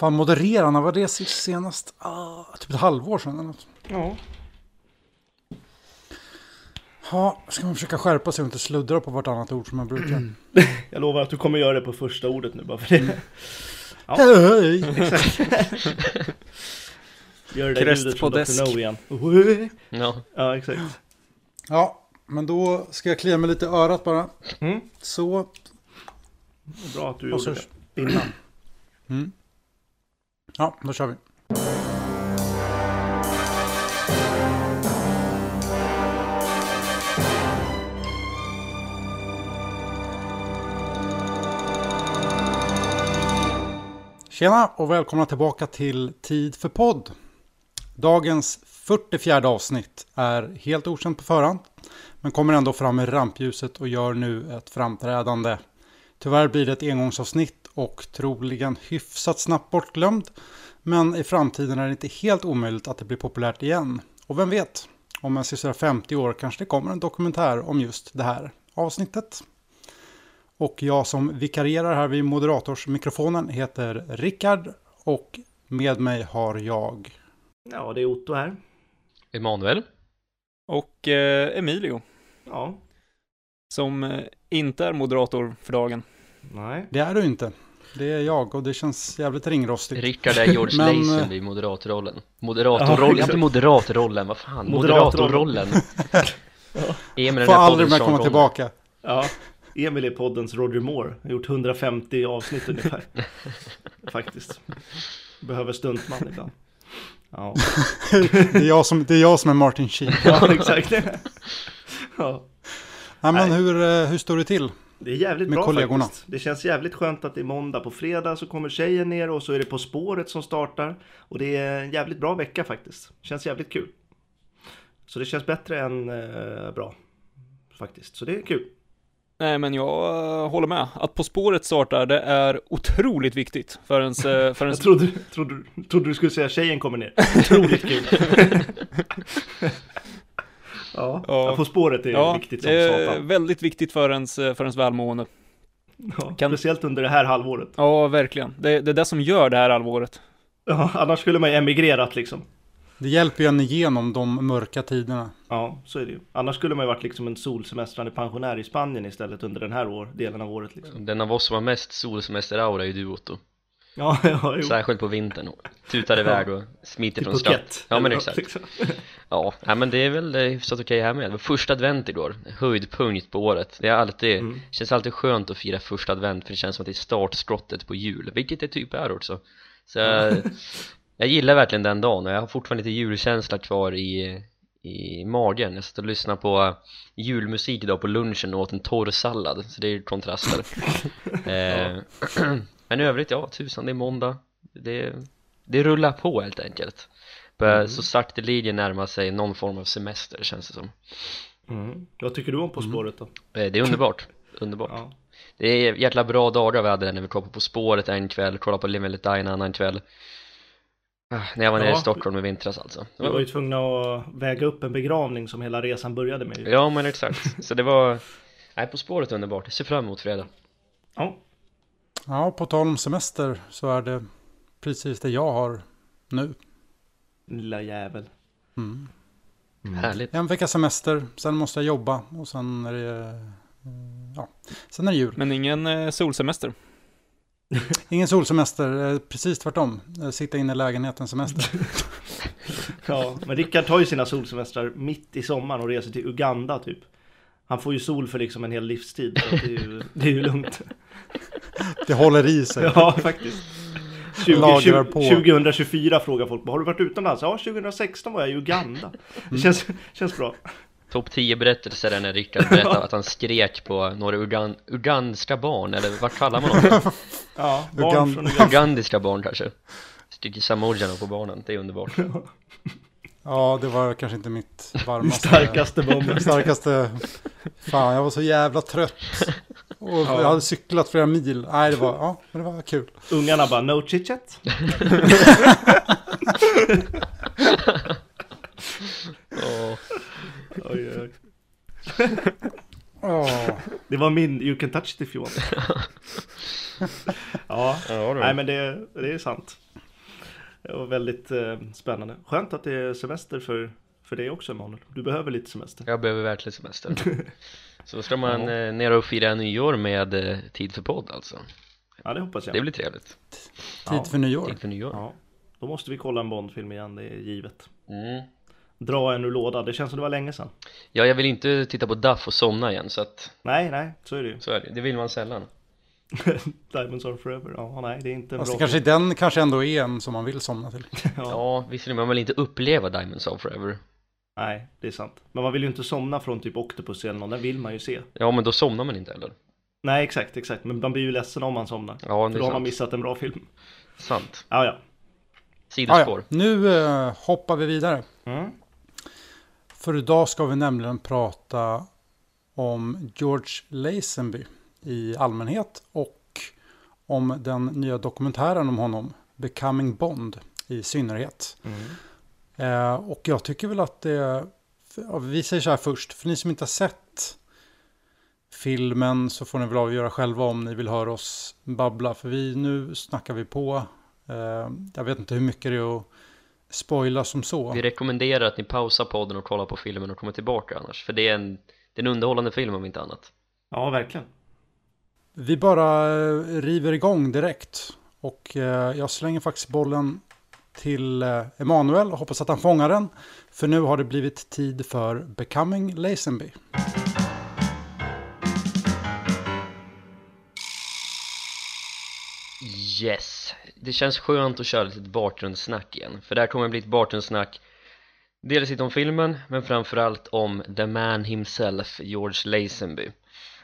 Fan, modererarna, var det senast? Ah, typ ett halvår sedan eller något. Ja. Ja, ska man försöka skärpa sig och inte sluddra på vartannat ord som man brukar. Jag lovar att du kommer göra det på första ordet nu bara för det. Ja. Hej! Exakt. Gör det Krest ljudet på desk. No igen. Ja, Ja, exakt. Ja, men då ska jag klia mig lite i örat bara. Mm. Så. Bra att du Och så, gjorde det innan. mm. Ja, då kör vi. Tjena och välkomna tillbaka till Tid för podd. Dagens 44 avsnitt är helt okänt på förhand, men kommer ändå fram i rampljuset och gör nu ett framträdande. Tyvärr blir det ett engångsavsnitt och troligen hyfsat snabbt bortglömd, men i framtiden är det inte helt omöjligt att det blir populärt igen. Och vem vet, om en sisådär 50 år kanske det kommer en dokumentär om just det här avsnittet. Och jag som vikarierar här vid moderatorsmikrofonen heter Rickard och med mig har jag Ja, det är Otto här. Emanuel. Och eh, Emilio, Ja. som eh, inte är moderator för dagen. Nej. Det är du inte. Det är jag och det känns jävligt ringrostigt. Rickard är George Men, Lazenby eh, i moderatrollen. Ja, Moderatorrollen, inte moderatrollen, vad fan, Moderatorrollen. moderatorrollen. Emil Får aldrig mer komma tillbaka. Ja. Emil är poddens Roger Moore. Har gjort 150 avsnitt ungefär. Faktiskt. Behöver stuntman ibland. Ja, Det är jag som, det är, jag som är Martin Sheen. ja exakt. Ja. Ja, men hur, eh, hur står det till? Det är jävligt Med bra kollegorna. faktiskt. Det känns jävligt skönt att det är måndag. På fredag så kommer tjejen ner och så är det På spåret som startar. Och det är en jävligt bra vecka faktiskt. Känns jävligt kul. Så det känns bättre än eh, bra. Faktiskt. Så det är kul. Nej, men jag eh, håller med. Att På spåret startar, det är otroligt viktigt för ens... eh, för ens Jag trodde, trodde, trodde du skulle säga tjejen kommer ner. Otroligt kul. ja, Ja. På spåret är ja, viktigt som det är satan. väldigt viktigt för ens, eh, för ens välmående. Ja, kan- Speciellt under det här halvåret. Ja, verkligen. Det, det är det som gör det här allvaret. Ja, annars skulle man ju emigrerat liksom. Det hjälper ju en igenom de mörka tiderna. Ja, så är det ju. Annars skulle man ju varit liksom en solsemestrande pensionär i Spanien istället under den här år, delen av året liksom. Den av oss som har mest solsemester-aura är ju du Otto. Ja, ja, jo. Särskilt på vintern. och Tutar iväg och smiter Till från. Phuket. Ja men exakt. liksom. Ja, nej, men det är väl hyfsat okej här med. Första advent igår, höjdpunkt på året. Det är alltid, Mm. känns alltid skönt att fira första advent för det känns som att det är startskottet på jul, vilket det typ är också. Så jag, jag gillar verkligen den dagen och jag har fortfarande lite julkänsla kvar i, i magen. Jag satt och lyssnade på julmusik idag på lunchen och åt en torr sallad, så det är ju kontraster. eh, men i övrigt, ja, tusan, det är måndag. Det, det rullar på helt enkelt. Mm. så sakteligen närma sig någon form av semester känns det som. Mm. Vad tycker du om På spåret då? Eh, Det är underbart, underbart. Ja. Det är jäkla bra dagar vi hade när vi kollade på Spåret en kväll, kollade på Live and Let Die en annan kväll. Ah, När jag var nere Ja. i Stockholm i vintras alltså. Vi var ju tvungna att väga upp en begravning som hela resan började med. ja men exakt, så det var, nej På Spåret underbart, jag ser fram emot fredag. Ja. Ja, på tal om semester så är det precis det jag har nu. Lilla jävel. Mm. Härligt. En vecka semester, sen måste jag jobba och sen är det, eh, ja, sen är det jul. Men ingen eh, solsemester. Ingen solsemester, eh, precis tvärtom. Sitta inne i lägenheten semester. Ja, men Rickard tar ju sina solsemestrar mitt i sommaren och reser till Uganda typ. Han får ju sol för liksom en hel livstid, så det är ju, det är ju lugnt. Det håller i sig. Ja, faktiskt. 20, Lagrar 20, på. 2024 frågar folk, har du varit utomlands? Ja, 2016 var jag i Uganda. Det känns, känns bra. Topp 10 berättelser är när Rickard berättade att han skrek på några ugan, uganska barn, eller vad kallar man dem? Ja, barn Ugan- från. Ugandiska barn kanske. Stycker samojano på barnen, det är underbart. Ja, det var kanske inte mitt varmaste. Starkaste bomben. Starkaste. Fan, jag var så jävla trött. Och jag hade cyklat flera mil. Nej, det var, ja, men det var kul. Ungarna bara, no chit-chat. Åh, Oj, oj. Ja, Det var min You can touch it if you want. Ja, Ja, Ja, nej men det, det är sant. Det var väldigt eh, spännande. Skönt att det är semester för, för dig också Emanuel. Du behöver lite semester. Jag behöver verkligen semester Så ska man eh, ner och fira nyår med eh, Tid för podd alltså Ja, det hoppas jag. Det blir trevligt Tid Ja. för nyår. Tid för nyår Ja, då måste vi kolla en Bondfilm igen, det är givet. mm. Dra en ur lådan, det känns som det var länge sedan. Ja, jag vill inte titta på Duff och somna igen så att Nej, nej, så är det ju. så är det, det vill man sällan Diamonds are forever, ja nej det är inte en Fast bra kanske, den kanske ändå är en som man vill somna till. film. ja. Ja, visserligen, men man vill inte uppleva Diamonds of Forever Nej, det är sant. Men man vill ju inte somna från typ Octopus eller någon, den vill man ju se. Ja, men då somnar man inte heller Nej, exakt, exakt. Men man blir ju ledsen om man somnar. Ja, det För är då har man sant, missat en bra film. sant Ja, ja. Ah, Sidospår ja. Nu eh, hoppar vi vidare. Mm. För idag ska vi nämligen prata om George Lazenby i allmänhet och om den nya dokumentären om honom, Becoming Bond, i synnerhet. Mm. Eh, och jag tycker väl att det, vi säger så här först, för ni som inte har sett filmen så får ni väl avgöra själva om ni vill höra oss babbla, för vi, nu snackar vi på. Eh, jag vet inte hur mycket det är att spoila som så. Vi rekommenderar att ni pausar podden och kollar på filmen och kommer tillbaka annars För det är en, det är en underhållande film om inte annat Ja, verkligen. Vi bara eh, river igång direkt. Och eh, jag slänger faktiskt bollen till eh, Emanuel och hoppas att han fångar den. För nu har det blivit tid för Becoming Lazenby. Yes, det känns skönt att köra lite bakgrundssnack igen För det här kommer bli ett bakgrundssnack Dels lite om filmen, men framförallt om the man himself, George Lazenby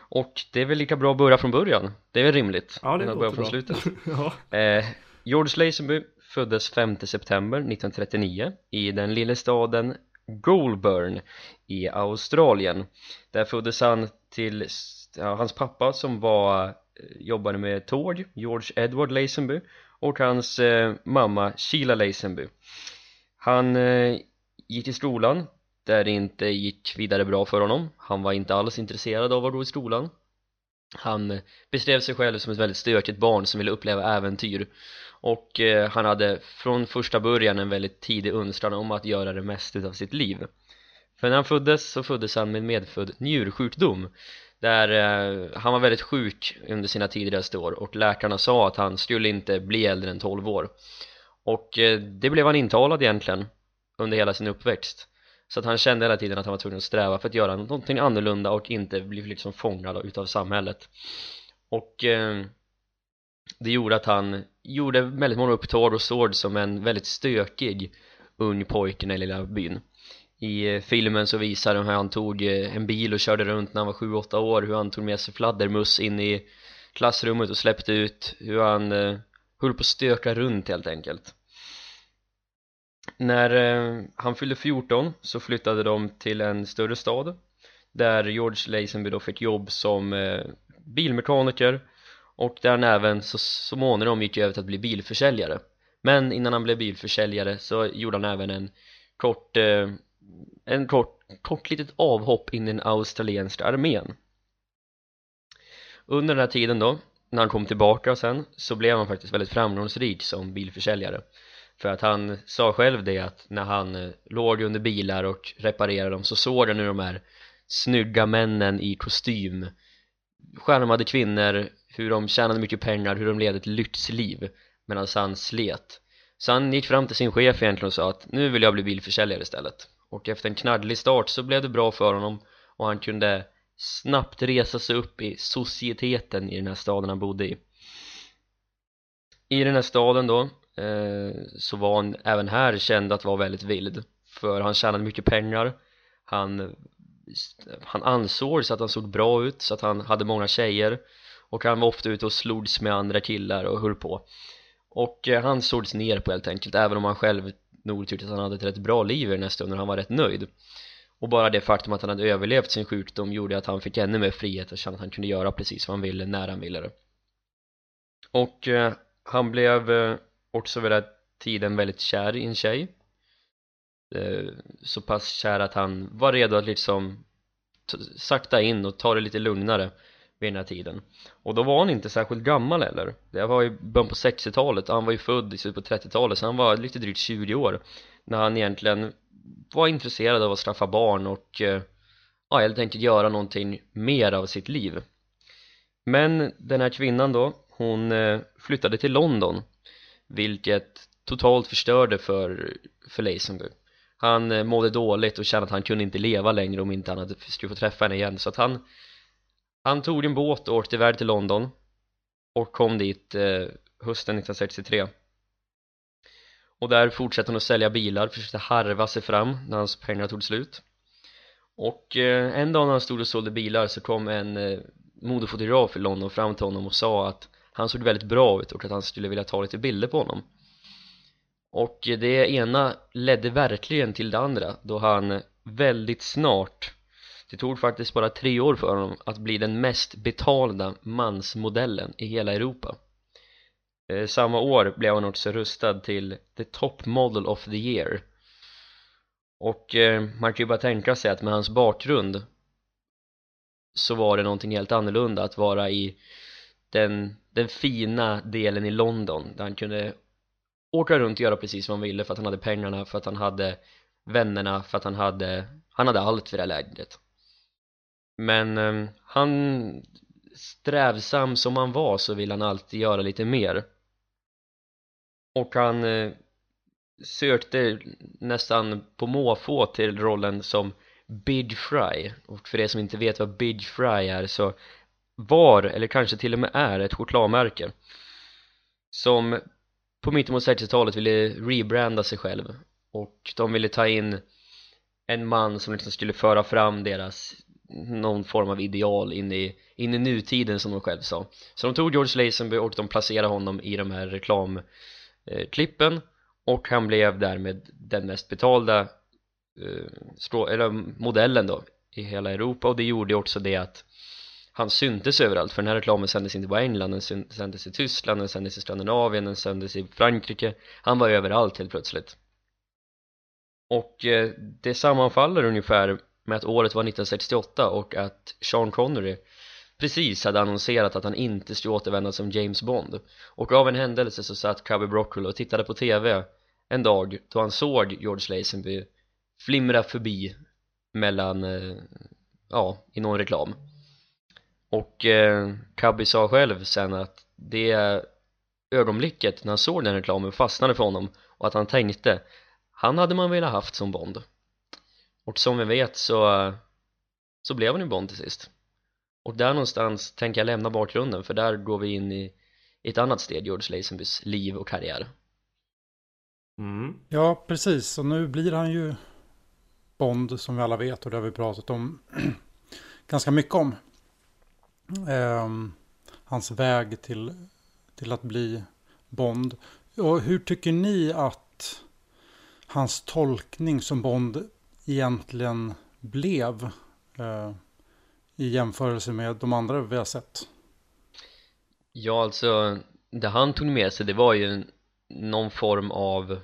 och det är väl lika bra att börja från början, det är väl rimligt? Ja, det låter börja från bra. slutet ja. Eh, George Lazenby föddes 5 september 1939 i den lilla staden Goulburn i Australien. Där föddes han till ja, hans pappa som var, eh, jobbade med tåg, George Edward Lazenby och hans eh, mamma Sheila Lazenby. Han eh, gick i skolan där det inte gick vidare bra för honom. Han var inte alls intresserad av att gå i skolan. Han beskrev sig själv som ett väldigt stökigt barn som ville uppleva äventyr och eh, han hade från första början en väldigt tidig önskan om att göra det mesta av sitt liv för när han föddes så föddes han med medfödd njursjukdom där eh, han var väldigt sjuk under sina tidigaste år och läkarna sa att han skulle inte bli äldre än 12 år och eh, det blev han intalad egentligen under hela sin uppväxt så att han kände hela tiden att han var tvungen att sträva för att göra någonting annorlunda och inte bli liksom fångad utav samhället. Och eh, det gjorde att han gjorde väldigt många upptåg och såg som en väldigt stökig ung pojke i den lilla byn. I eh, filmen så visar de hur han tog eh, en bil och körde runt när han var 7-8 år hur han tog med sig fladdermus in i klassrummet och släppte ut hur han eh, höll på att stöka runt helt enkelt när eh, han fyllde 14 så flyttade de till en större stad där George Lazenby då fick jobb som eh, bilmekaniker. Och där han även så, småningom gick över till att bli bilförsäljare. Men innan han blev bilförsäljare så gjorde han även en kort eh, en kort, kort litet avhopp in i den australienska armén. Under den här tiden då när han kom tillbaka sen så blev han faktiskt väldigt framgångsrik som bilförsäljare för att han sa själv det att när han eh, låg under bilar och reparerade dem så såg han hur de här snygga männen i kostym skärmade kvinnor, hur de tjänade mycket pengar, hur de levde ett lyxliv medan han slet. Så han gick fram till sin chef egentligen och sa att nu vill jag bli bilförsäljare istället. Och efter en knaddlig start så blev det bra för honom och han kunde snabbt resa sig upp i societeten i den här staden han bodde i. I den här staden då Eh, så var han även här känd att vara väldigt vild för han tjänade mycket pengar. Han, han ansågs att han såg bra ut så att han hade många tjejer. Och han var ofta ute och slogs med andra killar och höll på. Och eh, han sågs ner på helt enkelt även om han själv nog tyckte att han hade ett rätt bra liv i den här stunden han var rätt nöjd. Och bara det faktum att han hade överlevt sin sjukdom gjorde att han fick ännu mer frihet och kände att han kunde göra precis vad han ville när han ville det. Och eh, han blev eh, också vid den här tiden väldigt kär i en tjej. Eh, så pass kär att han var redo att liksom sakta in och ta det lite lugnare vid den här tiden. Och då var han inte särskilt gammal heller. Det var i början på 60-talet han var ju född i slutet på 30-talet så han var lite drygt 20 år när han egentligen var intresserad av att skaffa barn och eh, ja, helt enkelt göra någonting mer av sitt liv. Men den här kvinnan då hon eh, flyttade till London vilket totalt förstörde för, för Lazenby han eh, mådde dåligt och kände att han kunde inte leva längre om inte han hade skulle få träffa henne igen. Så att han han tog en båt och åkte iväg till London och kom dit eh, hösten 1963 och där fortsatte han att sälja bilar, försökte harva sig fram när hans pengar tog slut. Och eh, en dag när han stod och sålde bilar så kom en eh, modefotograf i London fram till honom och sa att han såg väldigt bra ut och att han skulle vilja ta lite bilder på honom. Och det ena ledde verkligen till det andra då han väldigt snart det tog faktiskt bara tre år för honom att bli den mest betalda mansmodellen i hela Europa. Eh, samma år blev han också rustad till the top model of the year. Och eh, man kan ju bara tänka sig att med hans bakgrund så var det någonting helt annorlunda att vara i den, den fina delen i London där han kunde åka runt och göra precis vad han ville för att han hade pengarna, för att han hade vännerna, för att han hade han hade allt för det här lägret. Men eh, han strävsam som han var så ville han alltid göra lite mer. Och han eh, sökte nästan på måfå till rollen som Big Fry. Och för er som inte vet vad Big Fry är så var, eller kanske till och med är, ett chokladmärke som på mitten av 60-talet ville rebranda sig själv och de ville ta in en man som liksom skulle föra fram deras någon form av ideal in i, in i nutiden som de själv sa. Så de tog George Lazenby och de placerade honom i de här reklamklippen och han blev därmed den mest betalda eh, eller modellen då i hela Europa. Och det gjorde också det att han syntes överallt för den här reklamen sändes inte bara i England, den sändes i Tyskland, den sändes i Skandinavien, den sändes i Frankrike. Han var överallt helt plötsligt. Och eh, det sammanfaller ungefär med att året var 1968 och att Sean Connery precis hade annonserat att han inte skulle återvända som James Bond. Och av en händelse så satt Cubby Broccoli och tittade på TV en dag då han såg George Lazenby flimra förbi mellan, eh, ja, i någon reklam och eh, Cubby sa själv sen att det ögonblicket när han såg den reklamen fastnade för honom och att han tänkte han hade man velat haft som Bond och som vi vet så så blev han ju Bond till sist och där någonstans tänker jag lämna bakgrunden för där går vi in i ett annat steg George Lazenbys liv och karriär mm. Ja, precis. Och nu blir han ju Bond som vi alla vet och det har vi pratat om ganska mycket om. Eh, hans väg till, till att bli Bond. Och hur tycker ni att hans tolkning som Bond egentligen blev eh, i jämförelse med de andra vi har sett? Ja, alltså det han tog med sig det var ju någon form av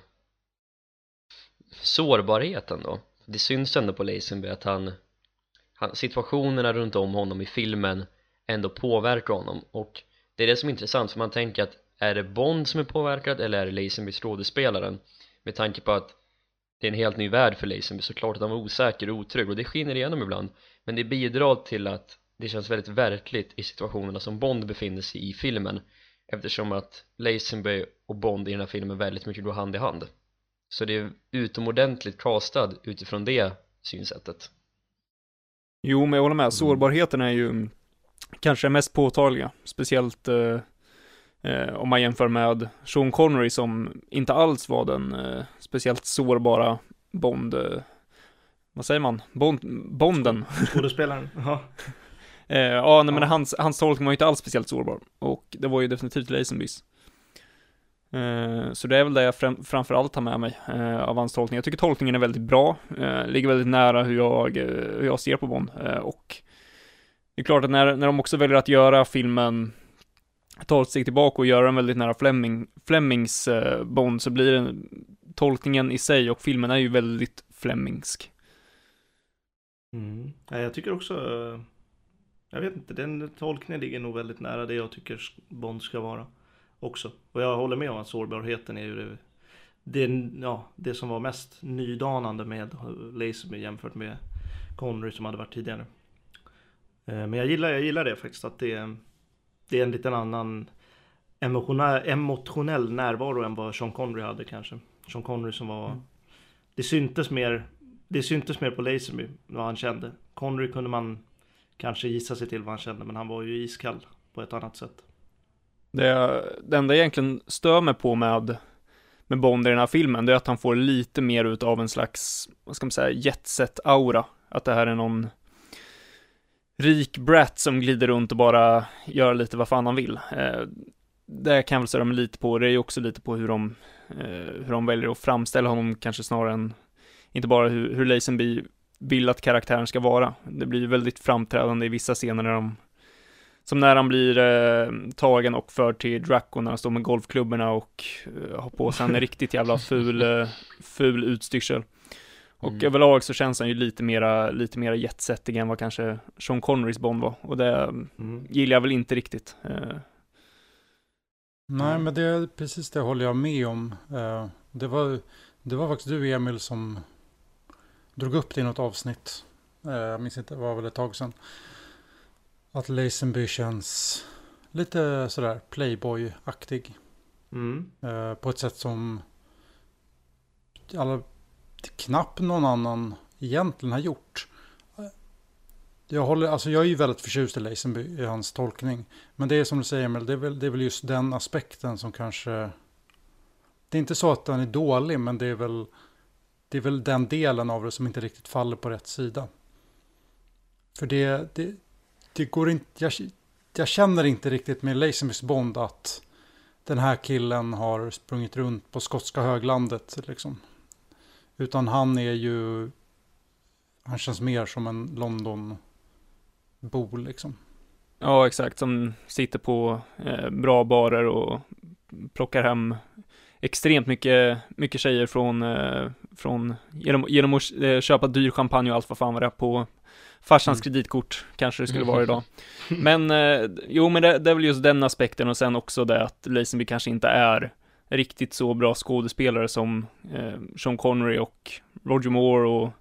sårbarheten då det syns ändå på Lazenby att han, han situationerna runt om honom i filmen ändå påverkar honom. Och det är det som är intressant för man tänker att är det Bond som är påverkad eller är det Lazenby skådespelaren? Med tanke på att det är en helt ny värld för Lazenby såklart att han var osäker och otrygg och det skiner igenom ibland. Men det bidrar till att det känns väldigt verkligt i situationerna som Bond befinner sig i filmen eftersom att Lazenby och Bond i den här filmen väldigt mycket går hand i hand. Så det är utomordentligt castad utifrån det synsättet. Jo, men jag håller med. Sårbarheten är ju kanske mest påtagliga, speciellt eh, eh, om man jämför med Sean Connery som inte alls var den eh, speciellt sårbara Bond, eh, vad säger man, Bond, Bonden. Skådespelaren, ja. Eh, ja, nej, men hans, hans tolkning var inte alls speciellt sårbar och det var ju definitivt Lazenbys. Eh, så det är väl det jag fram, framförallt har med mig av hans tolkning. Jag tycker tolkningen är väldigt bra, ligger väldigt nära hur jag, hur jag ser på Bond och det är klart att när, när de också väljer att göra filmen ta ett steg tillbaka och göra den väldigt nära Fleming, Flemings eh, Bond så blir den, tolkningen i sig och filmen är ju väldigt Flemingsk. Mm. Jag tycker också eh, jag vet inte, den tolkningen ligger nog väldigt nära det jag tycker Bond ska vara också. Och jag håller med om att sårbarheten är ju det, det, ja, det som var mest nydanande med Lazenby jämfört med Connery som hade varit tidigare. Eh, men jag gillar, jag gillar det faktiskt att det, är- det är en liten annan emotionell, emotionell närvaro än vad Sean Connery hade kanske. Sean Connery som var, det syntes mer, det syntes mer på Lazenby vad han kände. Connery kunde man kanske gissa sig till vad han kände, men han var ju iskall på ett annat sätt. Det, det enda jag egentligen stör mig på med, med Bond i den här filmen, det är att han får lite mer ut av en slags, vad ska man säga, jetset-aura. Att det här är någon rik brat som glider runt och bara gör lite vad fan han vill. Eh, det kan jag väl störa mig lite på. Det är ju också lite på hur de, eh, hur de väljer att framställa honom, kanske snarare än, inte bara hur, hur Lazenby vill att karaktären ska vara. Det blir ju väldigt framträdande i vissa scener när de som när han blir eh, tagen och förd till Draco när han står med golfklubborna och eh, har på sig en riktigt jävla ful, eh, ful utstyrsel. Och Mm. överlag så känns han ju lite mera, lite mera jetsettig än vad kanske Sean Connerys Bond var. Och det Mm. gillar jag väl inte riktigt. Eh, Nej, men det är precis det håller jag med om. Eh, Det var, det var faktiskt du Emil som drog upp det i något avsnitt. Eh, Jag minns inte, det var väl ett tag sedan. Att Lazenby känns lite sådär Playboy-aktig. Mm. På ett sätt som alla, knappt någon annan egentligen har gjort. Jag, håller, alltså jag är ju väldigt förtjust i Leisenby i hans tolkning. Men det är som du säger Emil, det är, väl, det är väl just den aspekten som kanske... Det är inte så att den är dålig, men det är väl, det är väl den delen av det som inte riktigt faller på rätt sida. För det, det, det går inte... Jag, jag känner inte riktigt med Leisenbys Bond att den här killen har sprungit runt på skotska höglandet liksom. Utan han är ju... Han känns mer som en London-bo liksom. ja, exakt, som sitter på eh, bra barer och plockar hem extremt mycket, mycket tjejer från, eh, från genom, genom att eh, köpa dyr champagne och allt vad fan var det på farsans Mm. kreditkort, kanske det skulle vara idag. Men, eh, jo men det, det är väl just den aspekten och sen också det att Lazenby kanske inte är riktigt så bra skådespelare som eh, Sean Connery och Roger Moore och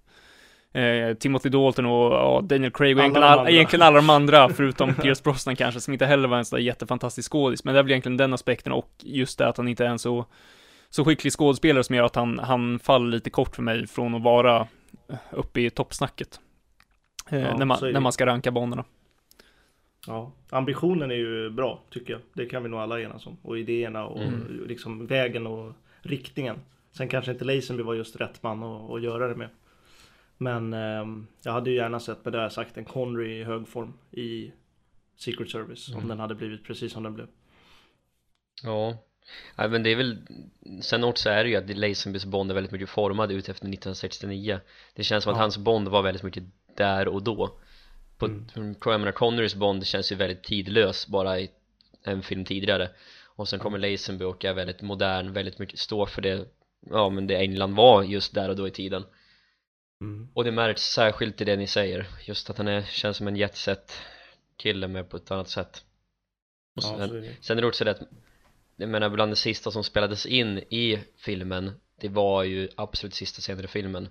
eh, Timothy Dalton och ja, Daniel Craig och Alla egentligen, all, egentligen alla de andra förutom Pierce Brosnan kanske som inte heller var en sån där jättefantastisk skådis men det är väl egentligen den aspekten och just det att han inte är en så så skicklig skådespelare som gör att han, han faller lite kort för mig från att vara uppe i toppsnacket. Eh, Ja, när, man, när man ska ranka banorna. Ja, ambitionen är ju bra tycker jag. Det kan vi nog alla enas om. Och idéerna och Mm. liksom vägen och riktningen. Sen kanske inte Lazenby var just rätt man att, att göra det med. Men ehm, jag hade ju gärna sett, med det har jag sagt, en Connery i hög form i Secret Service. Om Mm. den hade blivit precis som den blev. Ja, Nej, men det är väl Sen också är det ju att Lazenbys Bond är väldigt mycket formad ut efter 1969 Det känns som att Ja. hans Bond var väldigt mycket där och då På, Mm. menar Connerys Bond känns ju väldigt tidlös bara i en film tidigare. Och sen kommer Lazenby och är väldigt modern, väldigt mycket står för det Ja men det England var just där och då i tiden. Och det märks särskilt i det ni säger Just att han är, känns som en jetset kille med på ett annat sätt. Och Ja, sen, så är det. sen är det också det att Jag menar bland det sista som spelades in i filmen Det var ju absolut sista scenen i filmen.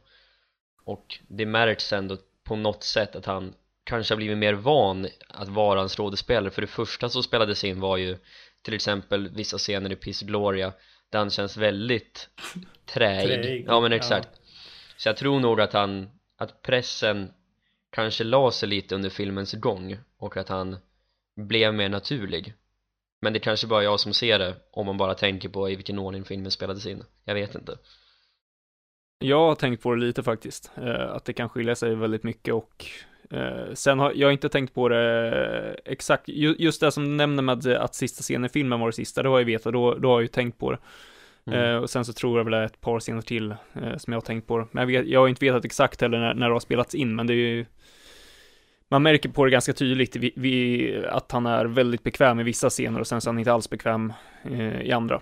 Och det märks ändå på något sätt att han kanske har blivit mer van att vara en skådespelare. För det första som spelades in var ju till exempel vissa scener i Peace Gloria Där han känns väldigt träig, Träig, Ja men ja. exakt Så jag tror nog att han, att pressen kanske la sig lite under filmens gång och att han blev mer naturlig. Men det är kanske bara jag som ser det om man bara tänker på i vilken ordning filmen spelades in. Jag vet inte Jag har tänkt på det lite faktiskt, eh, att det kan skilja sig väldigt mycket och eh, sen har jag inte tänkt på det exakt, ju, just det som du nämner med att sista scenen i filmen var det sista, det har jag vetat, då, då har jag ju tänkt på det. Mm. Eh, och sen så tror jag väl det är ett par scener till som jag har tänkt på det. Men jag, vet, jag har inte vetat exakt heller när, när det har spelats in, men det är ju man märker på det ganska tydligt vi, vi, att han är väldigt bekväm i vissa scener och sen så är han inte alls bekväm eh, i andra.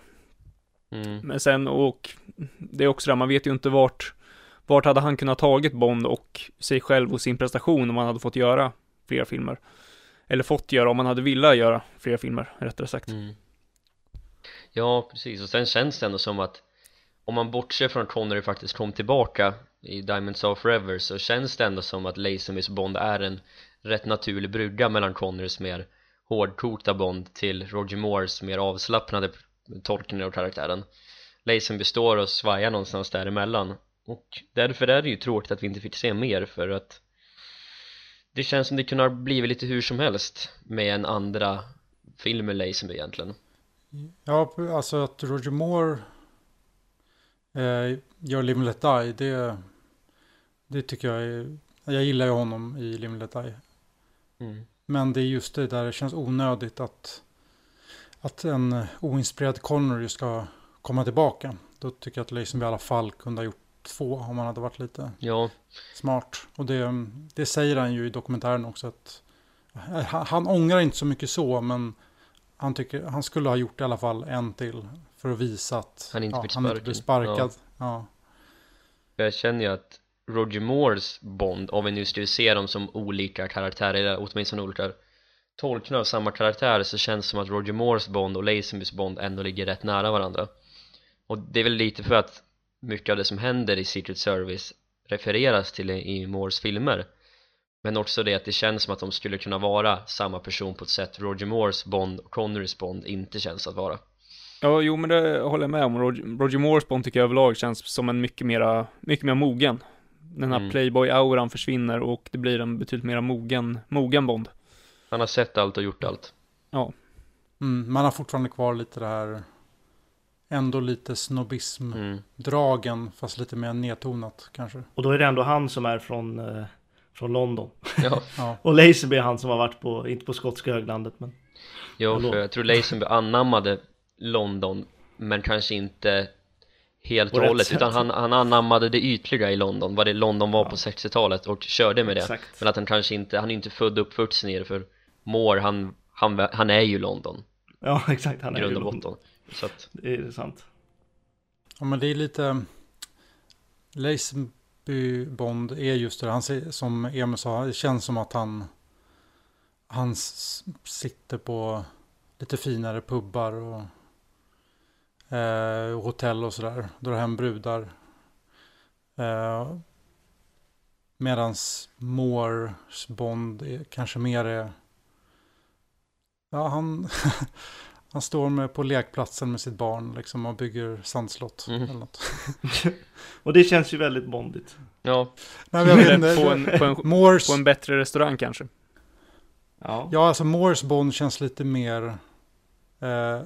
Mm. Men sen, och det är också det, man vet ju inte vart, vart hade han kunnat tagit Bond och sig själv och sin prestation om han hade fått göra flera filmer. eller fått göra om han hade velat göra fler filmer, rättare sagt. Mm. Ja, precis. Och sen känns det ändå som att om man bortser från att Connery faktiskt kom tillbaka i Diamonds of Forever så känns det ändå som att Lazenbys Bond är en rätt naturlig brygga mellan Connerys mer hårdkokta Bond till Roger Moores mer avslappnade tolkning av karaktären Lazenby står och svajar någonstans däremellan och därför är det ju tråkigt att vi inte fick se mer för att det känns som det kunde ha blivit lite hur som helst med en andra film med Lazenby egentligen Ja, alltså att Roger Moore eh, gör Live Let Die, det, det tycker jag är... Jag gillar ju honom i Live Let Die. mm. Men det är just det där det känns onödigt att, att en oinspirerad Connery ska komma tillbaka. Då tycker jag att Lazenby i alla fall kunde ha gjort två om han hade varit lite Ja, smart. Och det, det säger han ju i dokumentären också att han, han ångrar inte så mycket så, men han, tycker, han skulle ha gjort i alla fall en till för att visa att Han inte ja, fick han inte blev sparkad. Ja. För jag känner ju att Roger Moores Bond, om vi nu skulle se dem som olika karaktärer, eller åtminstone olika tolkningar av samma karaktär så känns det som att Roger Moores Bond och Lazenbys Bond ändå ligger rätt nära varandra och det är väl lite för att mycket av det som händer i Secret Service refereras till i Moores filmer men också det att det känns som att de skulle kunna vara samma person på ett sätt Roger Moores Bond och Connerys Bond inte känns att vara Ja, jo men det håller jag med om. Roger, Roger Moores Bond tycker jag överlag känns som en mycket mera, mycket mer mogen. Den här Mm. playboy-auran försvinner och det blir en betydligt mera mogen, mogen Bond. Han har sett allt och gjort allt Mm, man har fortfarande kvar lite det här ändå lite snobbism-dragen, mm. fast lite mer nedtonat kanske. Och då är det ändå han som är från, eh, från London. Ja, Ja, Och Lazenby är han som har varit på, inte på skotska höglandet men jo, Hallå. för jag tror Lazenby anammade London men kanske inte helt och hållet utan han, han anammade det ytliga i London, vad det London var Ja. på 60-talet och körde med det exakt. men att han kanske inte, han är inte född och uppvuxen i det för Moore, han, han, han är ju London, Ja exakt, han är ju grund och London. botten så att, Det är sant. ja men det är lite... Lazenby Bond är just det han ser, som Emil sa, det känns som att han... Han sitter på lite finare pubbar och eh, hotell och sådär. Drar hem brudar. Eh, medans Moores Bond är, kanske mer är... Ja, han, han står med på lekplatsen med sitt barn liksom och bygger sandslott. Mm. Eller något. Och det känns ju väldigt bondigt. ja, Nej, men jag vet inte. på en, på, en, Moores, på en bättre restaurang kanske. Ja. Ja, alltså Moores Bond känns lite mer... Eh,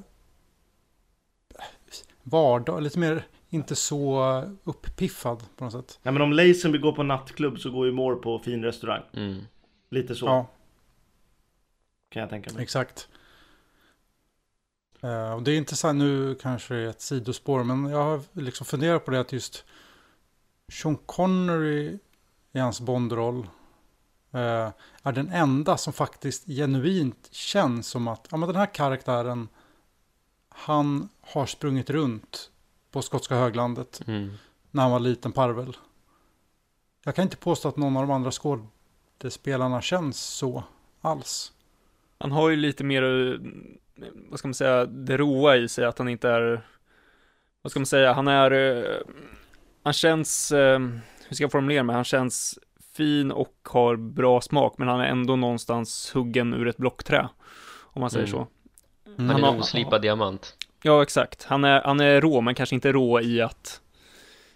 vardag, lite mer inte så uppiffad på något sätt. Nej men om Lazenby går på nattklubb så går ju Moore på fin restaurang. mm. Lite så Ja, kan jag tänka mig. exakt. Eh, och det är intressant, nu kanske det är ett sidospår, men jag har liksom funderat på det att just Sean Connery i hans Bond-roll eh, är den enda som faktiskt genuint känns som att ja, men den här karaktären han har sprungit runt på skotska höglandet Mm. när han var liten parvel. Jag kan inte påstå att någon av de andra skådespelarna känns så alls. Han har ju lite mer, eh, vad ska man säga, det roa i sig, att han inte är, vad ska man säga, han är, eh, han känns, eh, hur ska jag formulera mig, han känns fin och har bra smak, men han är ändå någonstans huggen ur ett blockträ, om man säger Mm. så. Mm. Han är har- en oslipad diamant Ja, exakt. Han är, han är rå, men kanske inte rå i att,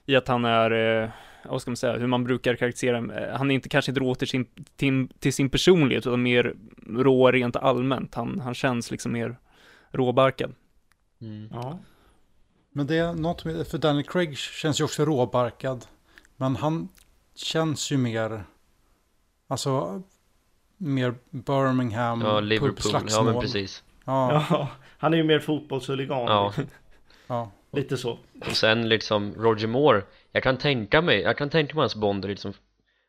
i att han är, eh, vad ska man säga, hur man brukar karaktärisera, eh, han är inte kanske inte rå till sin, till, till sin personlighet, utan mer rå rent allmänt. Han, han känns liksom mer råbarkad. mm. Ja. Men det är något med, för Daniel Craig känns ju också råbarkad. Men han känns ju mer, alltså, mer Birmingham, Ja, Liverpool, ja men precis Ja, ja. Han är ju mer fotbollshuligan. Ja, ja. Lite så. och sen liksom Roger Moore Jag kan tänka mig, jag kan tänka mig hans Bond liksom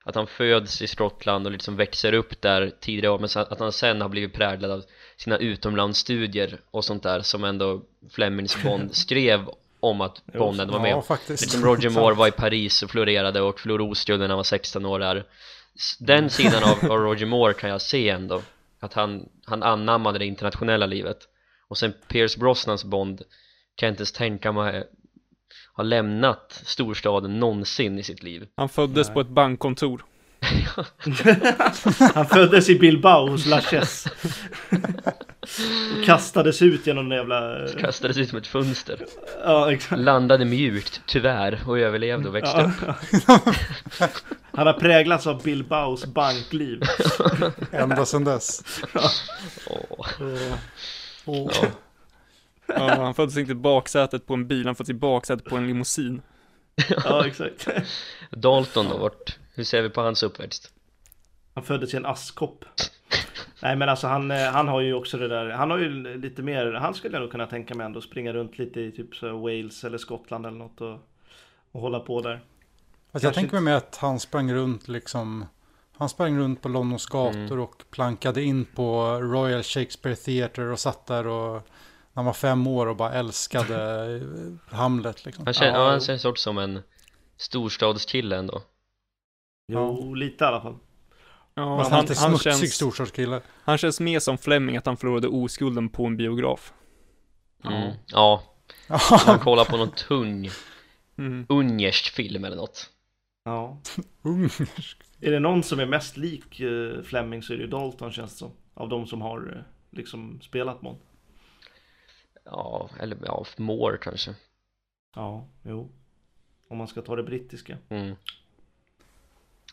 Att han föds i Skottland och liksom växer upp där tidigare år, Men att han sen har blivit präglad av sina utomlandsstudier och sånt där Som ändå Flemings Bond skrev om att Bond ändå var med ja faktiskt. Liksom Roger Moore var i Paris och florerade och förlorade oskulden när han var 16 år där. Den sidan av, av Roger Moore kan jag se ändå att han, han anammade det internationella livet. Och sen Pierce Brosnans Bond kan jag inte ens tänka mig ha lämnat storstaden någonsin i sitt liv Han föddes Nej. på ett bankkontor. Han föddes i Bilbao hos Laches. Och kastades ut genom den jävla... kastades ut som ett fönster Ja, exakt. landade mjukt tyvärr och överlevde och växte Ja. upp Han har präglats av Bilbaos bankliv. Ända sedan dess. Åh. Och, Ja, han föddes inte i baksätet på en bil, han föddes i baksätet på en limousin. Ja, exakt. Dalton då, vart, hur ser vi på hans uppväxt? Han föddes i en askkopp. Nej men alltså han, eh, han har ju också det där, han har ju lite mer, han skulle jag nog kunna tänka mig ändå springa runt lite i typ så Wales eller Skottland eller något och, och hålla på där. Fast jag tänker mig med att han sprang runt liksom. Han sprang runt på Londons gator Mm. och plankade in på Royal Shakespeare Theatre och satt där och han var fem år och bara älskade eh, Hamlet liksom. Han känns, Ja. ja, han känns sort som en storstadskille ändå Jo, lite i alla fall. Ja, Fast han, han han, känns, storstadskille. han känns mer som Fleming, att han förlorade oskulden på en biograf. mm. Ja, han kollar på någon tung Mm. ungersk film eller något Ja. Ungersk. Är det någon som är mest lik eh, Fleming så är det ju Dalton känns det som. Av de som har eh, liksom spelat Bond. Ja, eller ja, Moore kanske Ja, jo. Om man ska ta det brittiska. mm.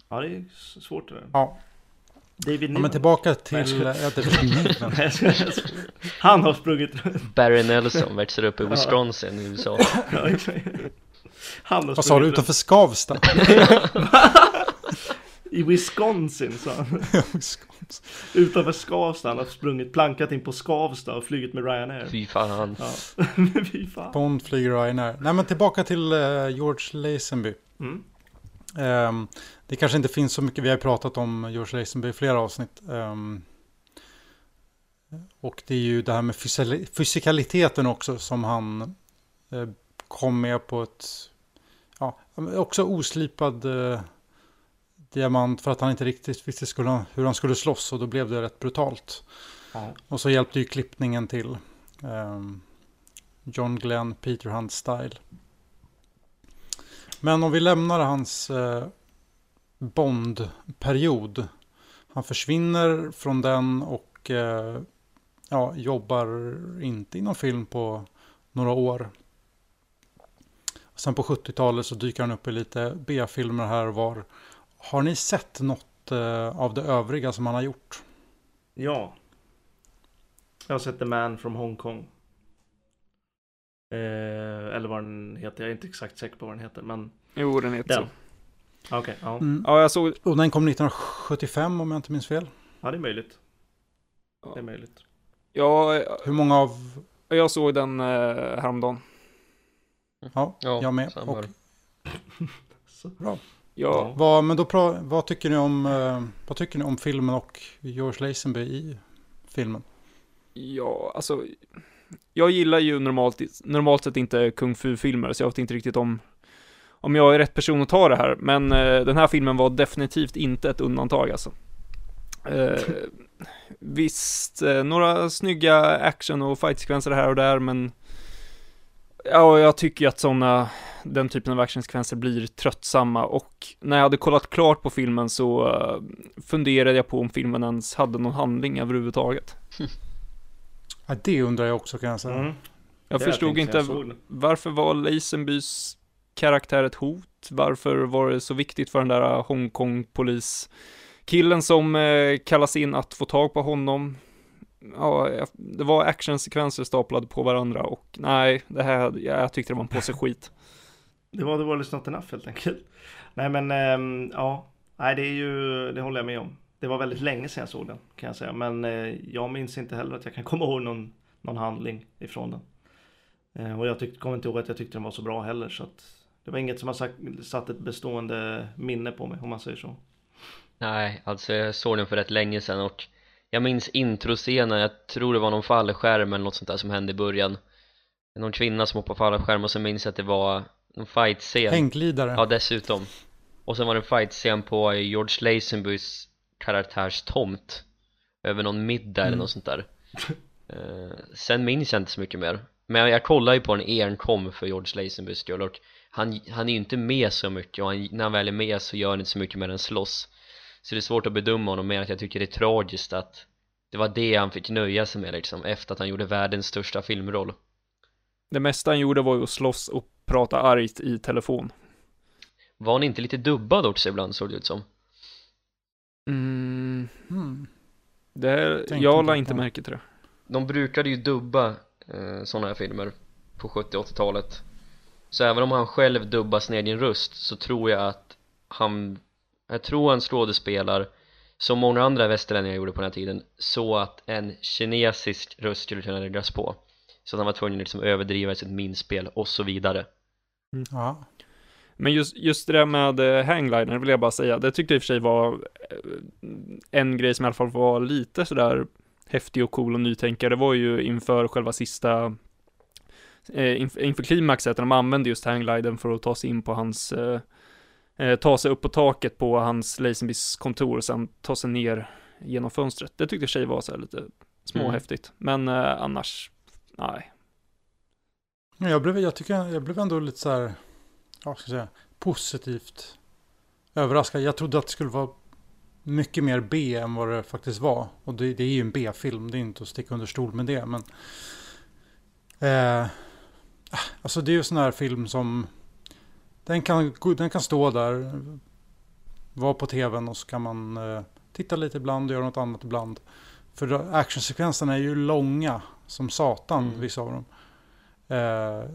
Ja, det är svårt det där. Ja. David ja, Niven. men tillbaka till... Ja. Han har sprungit runt. Barry Nelson växer upp i Wisconsin i USA Ja, exakt. Han har Vad sa du? Utanför Skavsta? I Wisconsin sa han. Utanför Skavsta. Han har sprungit plankat in på Skavsta och flugit med Ryanair. Fy fan Ja. Fy fan. Bond flyger Ryanair. Nej men tillbaka till eh, George Lazenby. Mm. Ehm, det kanske inte finns så mycket, vi har pratat om George Lazenby i flera avsnitt. Ehm, och det är ju det här med fysikaliteten också som han eh, kom med på ett, ja, också oslipad eh, diamant för att han inte riktigt visste skulle, hur han skulle slåss och då blev det rätt brutalt. Ja. Och så hjälpte ju klippningen till. Ehm, John Glenn, Peter Hunt style. Men om vi lämnar hans eh, Bond-period. Han försvinner från den och eh, ja, jobbar inte inom film på några år. Sen på 70-talet så dyker han upp i lite B-filmer här och var. Har ni sett något eh, av det övriga som han har gjort? Ja. Jag har sett The Man from Hong Kong. Eh, eller vad den heter. Jag är inte exakt säker på vad den heter. Men Jo, den heter den. så. Okej, ja. Mm. Ja, jag såg, Och den kom 1975 om jag inte minns fel. ja. det är möjligt. Det är möjligt. ja, Hur många av... jag såg den eh, häromdagen. Ja, Ja, jag med. Och, här. Ja, vad, men då, vad, tycker ni om, eh, vad tycker ni om filmen och George Lazenby i filmen? ja, alltså. Jag gillar ju normalt, normalt sett inte kung fu-filmer, så jag vet inte riktigt om om jag är rätt person att ta det här, men eh, den här filmen var definitivt inte ett undantag alltså. Eh, visst, eh, några snygga action och fightsekvenser här och där, men ja, jag tycker att sådana, den typen av actionsekvenser blir tröttsamma och när jag hade kollat klart på filmen så eh, funderade jag på om filmen ens hade någon handling överhuvudtaget. Ja, det undrar jag också kan jag säga. Mm. Jag Det förstod tänkte inte jag varför var Lazenbys karaktär ett hot? Varför var det så viktigt för den där Hongkong-poliskillen som eh, kallas in att få tag på honom? Ja, det var actionsekvenser staplade på varandra och nej, det här, jag tyckte det var en påse skit. Det var The World is not enough helt enkelt. Nej men ehm, ja, nej det är ju, det håller jag med om. Det var väldigt länge sedan jag såg den kan jag säga. Men eh, jag minns inte heller att jag kan komma ihåg någon, någon handling ifrån den. Eh, och jag kommer inte ihåg att jag tyckte den var så bra heller. Så att det var inget som har sagt, satt ett bestående minne på mig om man säger så. Nej, alltså jag såg den för rätt länge sedan och jag minns introscenen, jag tror det var någon fallskärm eller något sånt där som hände i början. Någon kvinna som hoppade fallskärm och så minns jag att det var någon fight-scen. Hängglidare. Ja, dessutom. Och sen var det en fight-scen på George Lazenbys karaktärs tomt över någon middag eller Mm. något sånt där. Eh, Sen minns jag inte så mycket mer. Men jag, kollar ju på en enkom för George Lazenbys skull och han, han är ju inte med så mycket och han, när han väl är med så gör han inte så mycket mer än slåss Så det är svårt att bedöma honom mer att jag tycker det är tragiskt att det var det han fick nöja sig med liksom efter att han gjorde världens största filmroll Det mesta han gjorde var ju att slåss och prata argt i telefon. Var han inte lite dubbad också ibland såg det ut som? Mm, Mm. det, Tänkte jag inte la inte märke till det. De brukade ju dubba eh, sådana här filmer på 70-80-talet Så även om han själv dubbar sin egen röst så tror jag att han Jag tror han skådespelar som många andra västerlänningar gjorde på den här tiden så att en kinesisk röst skulle kunna läggas på. Så att han var tvungen att liksom överdriva sitt minspel och så vidare. Ja. Men just, just det där med eh, hangliner vill jag bara säga, det tyckte jag i och för sig var eh, en grej som i alla fall var lite sådär häftig och cool och nytänkare, det var ju inför själva sista eh, inf- inför klimaxet, när de använde just hangliden för att ta sig in på hans eh, ta sig upp på taket på hans Lazenbys kontor och sen ta sig ner genom fönstret. Det tyckte jag sig var så här lite småhäftigt, men eh, annars, nej. Men Jag blev, jag tycker, jag blev ändå lite så här, ja, ska jag säga, positivt överraskad. Jag trodde att det skulle vara mycket mer B än vad det faktiskt var. Och det, det är ju en B-film, det är inte att sticka under stol med det. Men, eh, alltså det är ju sån här film som, den kan, den kan stå där, vara på tvn och så kan man eh, titta lite ibland och göra något annat ibland. För actionsekvenserna är ju långa som satan, Mm. vissa av dem. Eh,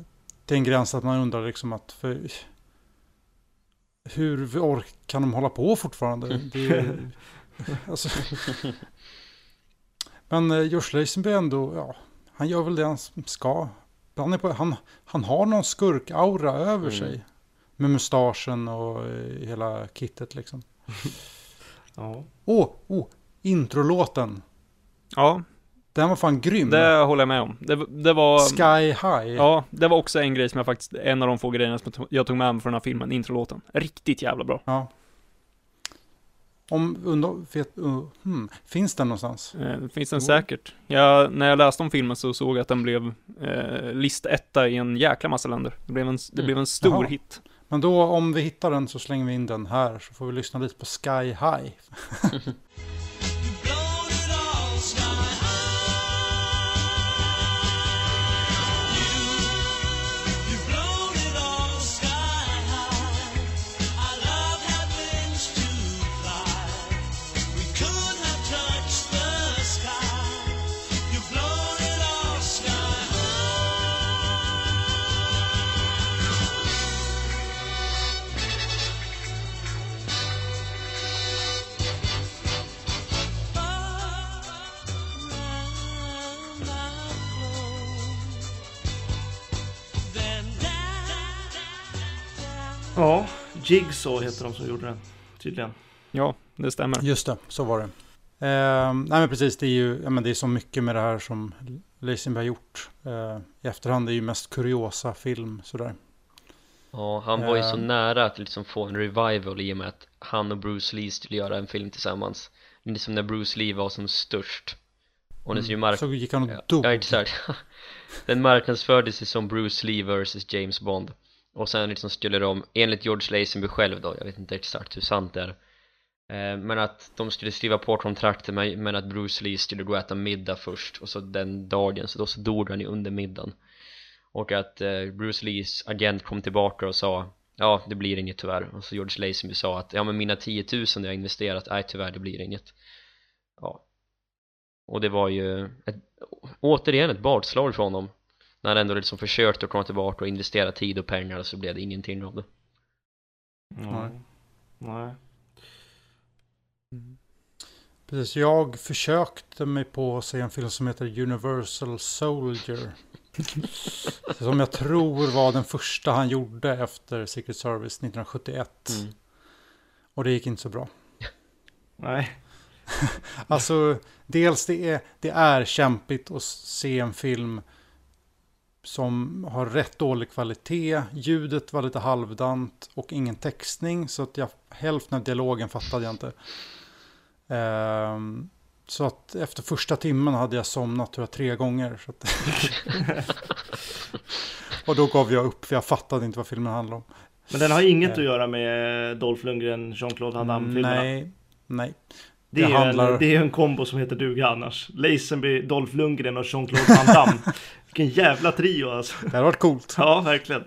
till en gräns att man undrar liksom att för, hur ork, kan de hålla på fortfarande? Det är, ju- alltså, men eh, Josh Lazenby ändå, ja, han gör väl det han ska. Han, är på, han, han har någon skurk-aura över Mm. sig. Med mustaschen och eh, hela kittet liksom. Ja. Åh, oh, oh, introlåten. Ja, Den var fan grym. det håller jag med om. Det, det var... Sky High. Ja, det var också en grej som jag faktiskt, en av de få grejerna som jag tog- med mig från den här filmen, introlåten. Riktigt jävla bra. Ja. Om, undra, vet, uh, hmm, finns den någonstans? Eh, finns den säkert. Jag, när jag läste om filmen så såg jag att den blev eh, listetta i en jäkla massa länder. Det blev en, det Mm. blev en stor Jaha. hit. Men då om vi hittar den så slänger vi in den här så får vi lyssna lite på Sky High. ja, Jigsaw heter de som gjorde den. Tydligen. Ja, det stämmer. Just det, så var det. Eh, nej men precis, det är ju ja, men det är så mycket med det här som Lazenby har gjort. Eh, I efterhand är det ju mest kuriosa film sådär. Ja, han var ju så Ehm. nära att liksom få en revival i och med att han och Bruce Lee skulle göra en film tillsammans Det är som när Bruce Lee var som störst Och ju mark- Så gick han och ja, dog. ja, exakt Den marknadsfördes som Bruce Lee vs James Bond och sen liksom skulle de, enligt George Lazenby själv då, jag vet inte exakt hur sant det är eh, Men att de skulle skriva på kontraktet men men att Bruce Lee skulle gå och äta middag först Och så den dagen, så då så dog han ju under middagen. Och att eh, Bruce Lees agent kom tillbaka och sa Ja, det blir inget tyvärr. Och så George Lazenby sa att ja men mina 10 000 jag har investerat, nej tyvärr det blir inget. Ja. Och det var ju ett, återigen ett bakslag för honom. När han ändå liksom försökte att komma tillbaka och investera tid och pengar så blev det ingenting av det Ja. Nej. Precis, jag försökte mig på att se en film som heter Universal Soldier. som jag tror var den första han gjorde efter Secret Service 1971. mm. Och det gick inte så bra. Nej. Alltså, dels det är, det är kämpigt att se en film som har rätt dålig kvalitet. Ljudet var lite halvdant och ingen textning. Så att jag, hälften av dialogen fattade jag inte. Ehm, Så att efter första timmen hade jag somnat tror jag tre gånger. Och då gav jag upp för jag fattade inte vad filmen handlade om. Men den har inget att göra med Dolph Lundgren, Jean-Claude Van Damme-filmerna. Nej, nej. Det är, Det ju handlar- en, det är en kombo som heter duga annars. Lazenby, Dolph Lundgren och Jean-Claude Van Damme. Vilken jävla trio alltså. Det hade varit coolt. Ja, verkligen.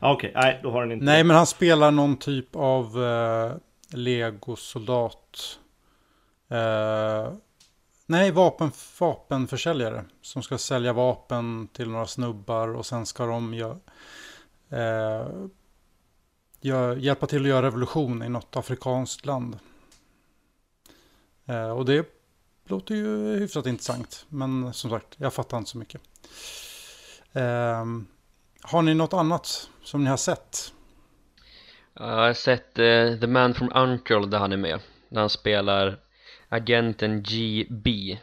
Okej, nej, då har den inte Nej, men han spelar någon typ av eh, legosoldat. Eh, nej, vapen, vapenförsäljare. Som ska sälja vapen till några snubbar och sen ska de gö- eh, gö- hjälpa till att göra revolution i något afrikanskt land. Eh, och det låter ju hyfsat intressant. Men som sagt, jag fattar inte så mycket. Eh, har ni något annat som ni har sett? Jag har sett eh, The Man from Uncle där han är med Där han spelar agenten GB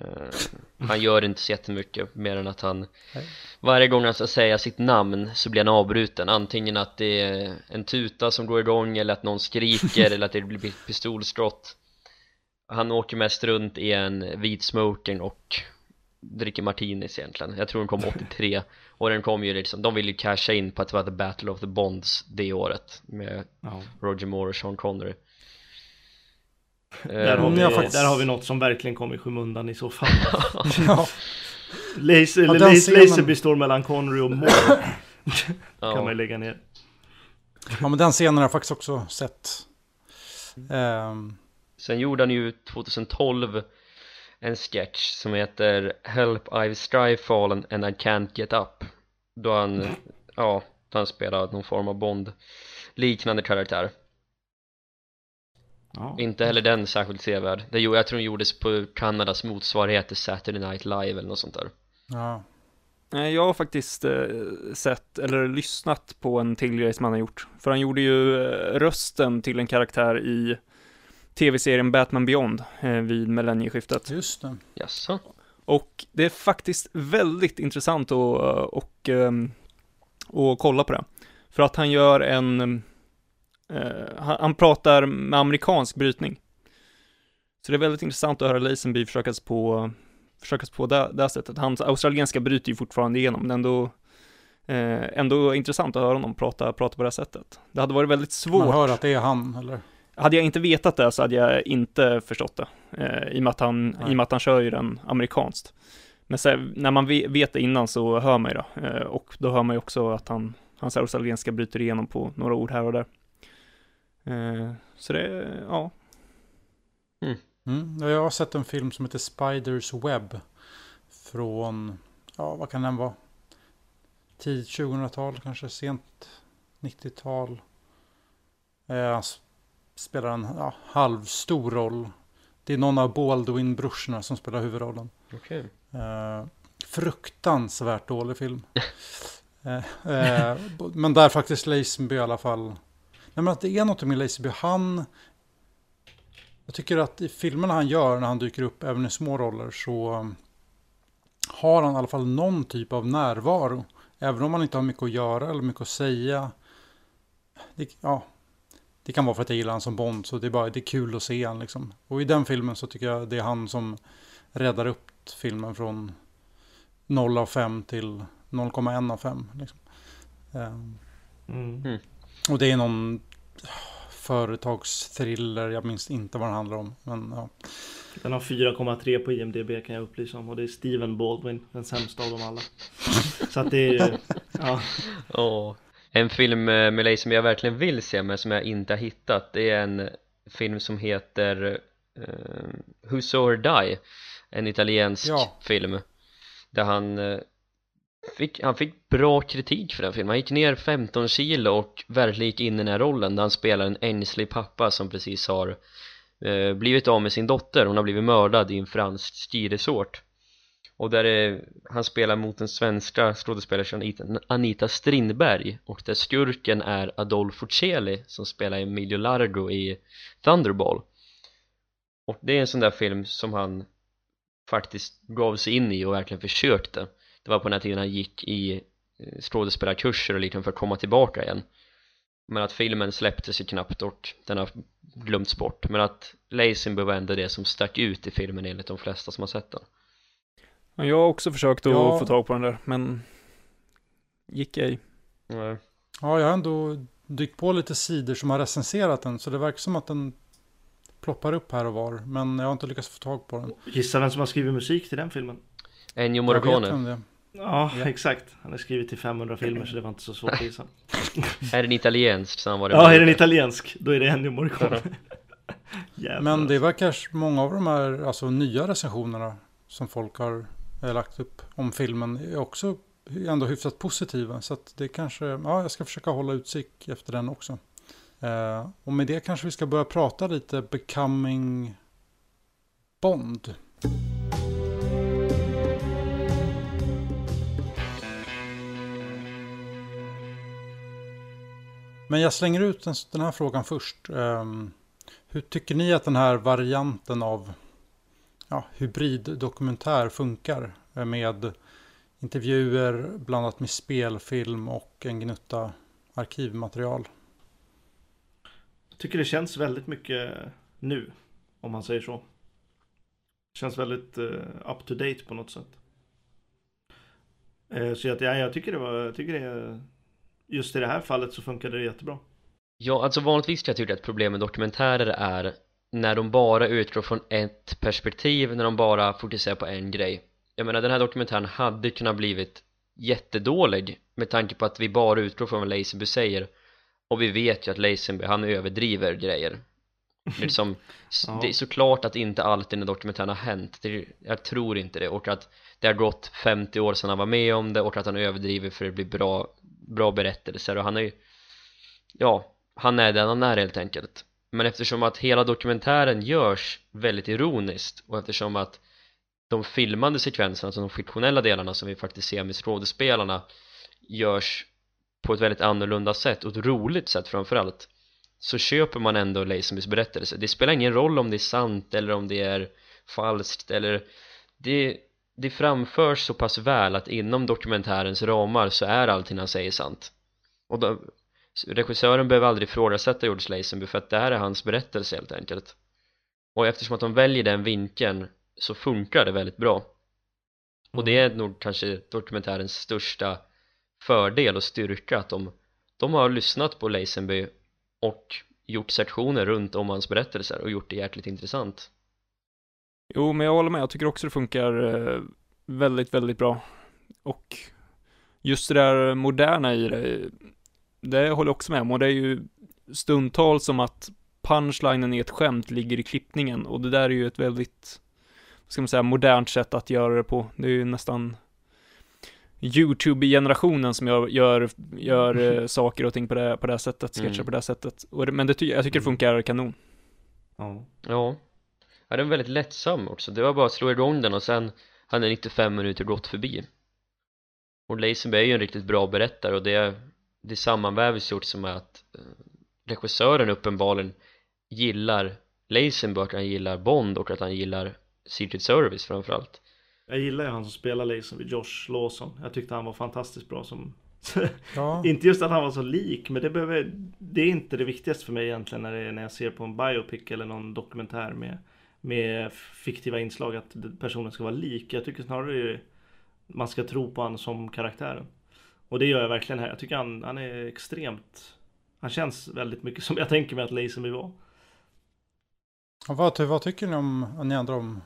Eh, Han gör inte så jättemycket mer än att han Nej. Varje gång han ska säga sitt namn så blir han avbruten Antingen att det är en tuta som går igång eller att någon skriker eller att det blir pistolskott Han åker mest runt i en vit smoking och dricker martinis egentligen Jag tror den kom 83 och den kom ju liksom, de ville ju casha in på att det var The Battle of the Bonds det året med Ja. Roger Moore och Sean Connery Där, har vi, jag faktiskt- där har vi något som verkligen kommer i skymundan i så fall. ja. Laser, Ja, Laser, scenen- Laserby står mellan Connery och Moore. kan man ju ja. lägga ner. Ja, men den scenen har jag faktiskt också sett. Ehm, Sen gjorde han ju 2012 en sketch som heter Help I've strive fallen and I can't get up Då han, ja, då han spelar någon form av Bond liknande karaktär Ja. Inte heller den särskilt sevärd det, gjorde- Jag tror den gjordes på Kanadas motsvarighet till Saturday Night Live eller något sånt där ja. Jag har faktiskt eh, sett, eller lyssnat på en till grej som han har gjort. För han gjorde ju eh, rösten till en karaktär i tv-serien Batman Beyond eh, vid millennieskiftet. Just det. Jaså? Och det är faktiskt väldigt intressant att och, ehm, och kolla på det. För att han gör en, eh, han, pratar med amerikansk brytning. Så det är väldigt intressant att höra Lazenby försökas på, försökas på det, det sättet. Hans australienska bryter ju fortfarande igenom, men ändå, eh, ändå intressant att höra honom prata, prata på det här sättet. Det hade varit väldigt svårt. Man hör att det är han, eller? Hade jag inte vetat det så hade jag inte förstått det. Eh, I och med att han, Nej. i och med att han kör ju den amerikanskt. Men sen, när man ve- vet det innan så hör man ju det. Eh, och då hör man ju också att han, hans australienska bryter igenom på några ord här och där. Eh, så det, ja. Mm. ja, Jag har sett en film som heter Spiders Web. Från, ja vad kan den vara? Tid 2000-tal, kanske sent 90-tal. Eh, s- spelar en ja, halvstor roll. Det är någon av Baldwin-brorsorna som spelar huvudrollen. Okej Eh, fruktansvärt dålig film. Eh, eh, men där faktiskt Lazenby i alla fall. Nej men att det är något med Lazenby. Han... Jag tycker att i filmerna han gör när han dyker upp även i små roller så um, har han i alla fall någon typ av närvaro. Även om han inte har mycket att göra eller mycket att säga. Det, ja, det kan vara för att jag gillar han som Bond så det är bara det är kul att se han liksom. Och i den filmen så tycker jag det är han som räddar upp filmen från 0 av 5 till 0,1 av 5. Liksom. Ehm, Mm. och det är någon företagsthriller, jag minns inte vad den handlar om. Men, ja. Den har 4,3 på IMDB kan jag upplysa om och det är Steven Baldwin, den sämsta av dem alla. Så att det är ju, ja. Åh. En film eh, med Leigh som jag verkligen vill se men som jag inte har hittat Det är en film som heter uh, Who Saw Her Die. En italiensk Ja. film. Där han eh, fick, han fick bra kritik för den filmen. Han gick ner 15 kilo och verkligen gick in i den här rollen Där han spelar en ängslig pappa som precis har eh, blivit av med sin dotter. Hon har blivit mördad i en fransk skiresort och där är, han spelar mot den svenska skådespelerskan Anita, Strindberg. Och där skurken är Adolfo Celi som spelar Emilio Largo i Thunderball. Och det är en sån där film som han faktiskt gav sig in i och verkligen försökte. Det var på den här tiden han gick i eh, skådespelarkurser och liknande för att komma tillbaka igen. Men att filmen släpptes ju knappt och den har glömts bort. Men att Lazenby var ändå det som stack ut i filmen enligt de flesta som har sett den. Jag har också försökt att Ja. få tag på den där, men gick ej. Nej. Ja, jag har ändå dykt på lite sidor som har recenserat den. Så det verkar som att den ploppar upp här och var. Men jag har inte lyckats få tag på den. Gissa vem som har skrivit musik till den filmen? Ennio Morricone. Ja, Ja. exakt. Han har skrivit till 500 filmer så det var inte så svårt att gissa. är den italiensk så han var det Ja, är den italiensk, då är det Ennio Morricone. Men det verkar många av de här alltså, nya recensionerna som folk har lagt upp om filmen är också ändå hyfsat positiva. Så att det kanske, ja jag ska försöka hålla utsikt efter den också. Eh, och med det kanske vi ska börja prata lite Becoming Bond. Men jag slänger ut den, här frågan först. Ehm, hur tycker ni att den här varianten av ja, hybriddokumentär funkar? Med intervjuer blandat med spelfilm och en gnutta arkivmaterial. Jag tycker det känns väldigt mycket nu, om man säger så. Känns väldigt eh, up to date på något sätt. Eh, så att, ja, jag tycker det var, jag tycker det, just i det här fallet så funkade det jättebra. Ja, alltså vanligtvis kan jag tycka att problem med dokumentärer är när de bara utgår från ett perspektiv, när de bara fokuserar på en grej. Jag menar, den här dokumentären hade kunnat blivit jättedålig med tanke på att vi bara utgår från vad Lazenby säger och vi vet ju att Lazenby, han överdriver grejer. Det är, liksom, Ja. det är såklart att inte allt i den dokumentären har hänt, det, jag tror inte det och att det har gått 50 år sedan han var med om det och att han överdriver för att det blir bra, bra berättelser och han är ju ja, han är den han är helt enkelt men eftersom att hela dokumentären görs väldigt ironiskt och eftersom att de filmande sekvenserna, alltså de fiktionella delarna som vi faktiskt ser med skådespelarna görs på ett väldigt annorlunda sätt och ett roligt sätt framförallt så köper man ändå Lazenbys berättelse. Det spelar ingen roll om det är sant eller om det är falskt eller det, det framförs så pass väl att inom dokumentärens ramar så är allting han säger sant. Och då, regissören behöver aldrig ifrågasätta George Lazenby för att det här är hans berättelse helt enkelt. Och eftersom att de väljer den vinkeln så funkar det väldigt bra. Och det är nog kanske dokumentärens största fördel och styrka att de, de har lyssnat på Lazenby och gjort sektioner runt om hans berättelser och gjort det jäkligt intressant. Jo, men jag håller med. Jag tycker också det funkar eh, väldigt, väldigt bra. Och just det där moderna i det, det håller jag också med om. Och det är ju stundtal som att punchlinen i ett skämt ligger i klippningen. Och det där är ju ett väldigt, vad ska man säga, modernt sätt att göra det på. Det är ju nästan YouTube-generationen som gör, gör, gör eh, saker och ting på det, på det här sättet, sketcher Mm. på det här sättet. Och det, men det, ty- jag tycker det funkar kanon. Ja. Ja, ja den är väldigt lättsam också, det var bara att slå igång den och sen hade 95 minuter gått förbi och Lazenby är ju en riktigt bra berättare och det, det sammanvävs gjort som att eh, regissören uppenbarligen gillar att han gillar Bond och att han gillar Secret Service framförallt Jag gillar ju han som spelar Lazenby, Josh Lawson. Jag tyckte han var fantastiskt bra som... Ja, inte just att han var så lik, men det, behöver, det är inte det viktigaste för mig egentligen när, det, när jag ser på en biopic eller någon dokumentär med, med fiktiva inslag att personen ska vara lik. Jag tycker snarare man ska tro på han som karaktären. Och det gör jag verkligen här. Jag tycker han, han är extremt... Han känns väldigt mycket som jag tänker mig att Lazenby var. vad, vad tycker ni om, ni andra om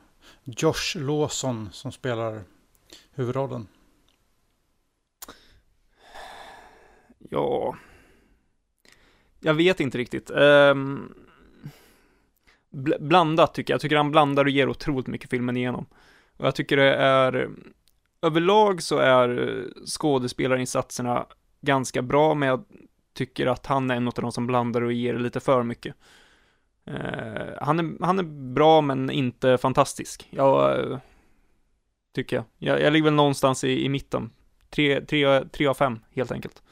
Josh Lawson som spelar huvudrollen? Ja, jag vet inte riktigt. Um, bl- blandat tycker jag. Jag tycker han blandar och ger otroligt mycket filmen igenom. Och jag tycker det är, överlag så är eh, skådespelarinsatserna ganska bra, men jag tycker att han är en av de som blandar och ger lite för mycket. Eh, han, är, han är bra, men inte fantastisk. Jag eh, tycker jag. jag. Jag ligger väl någonstans i, i mitten. Tre, tre, tre av fem, helt enkelt.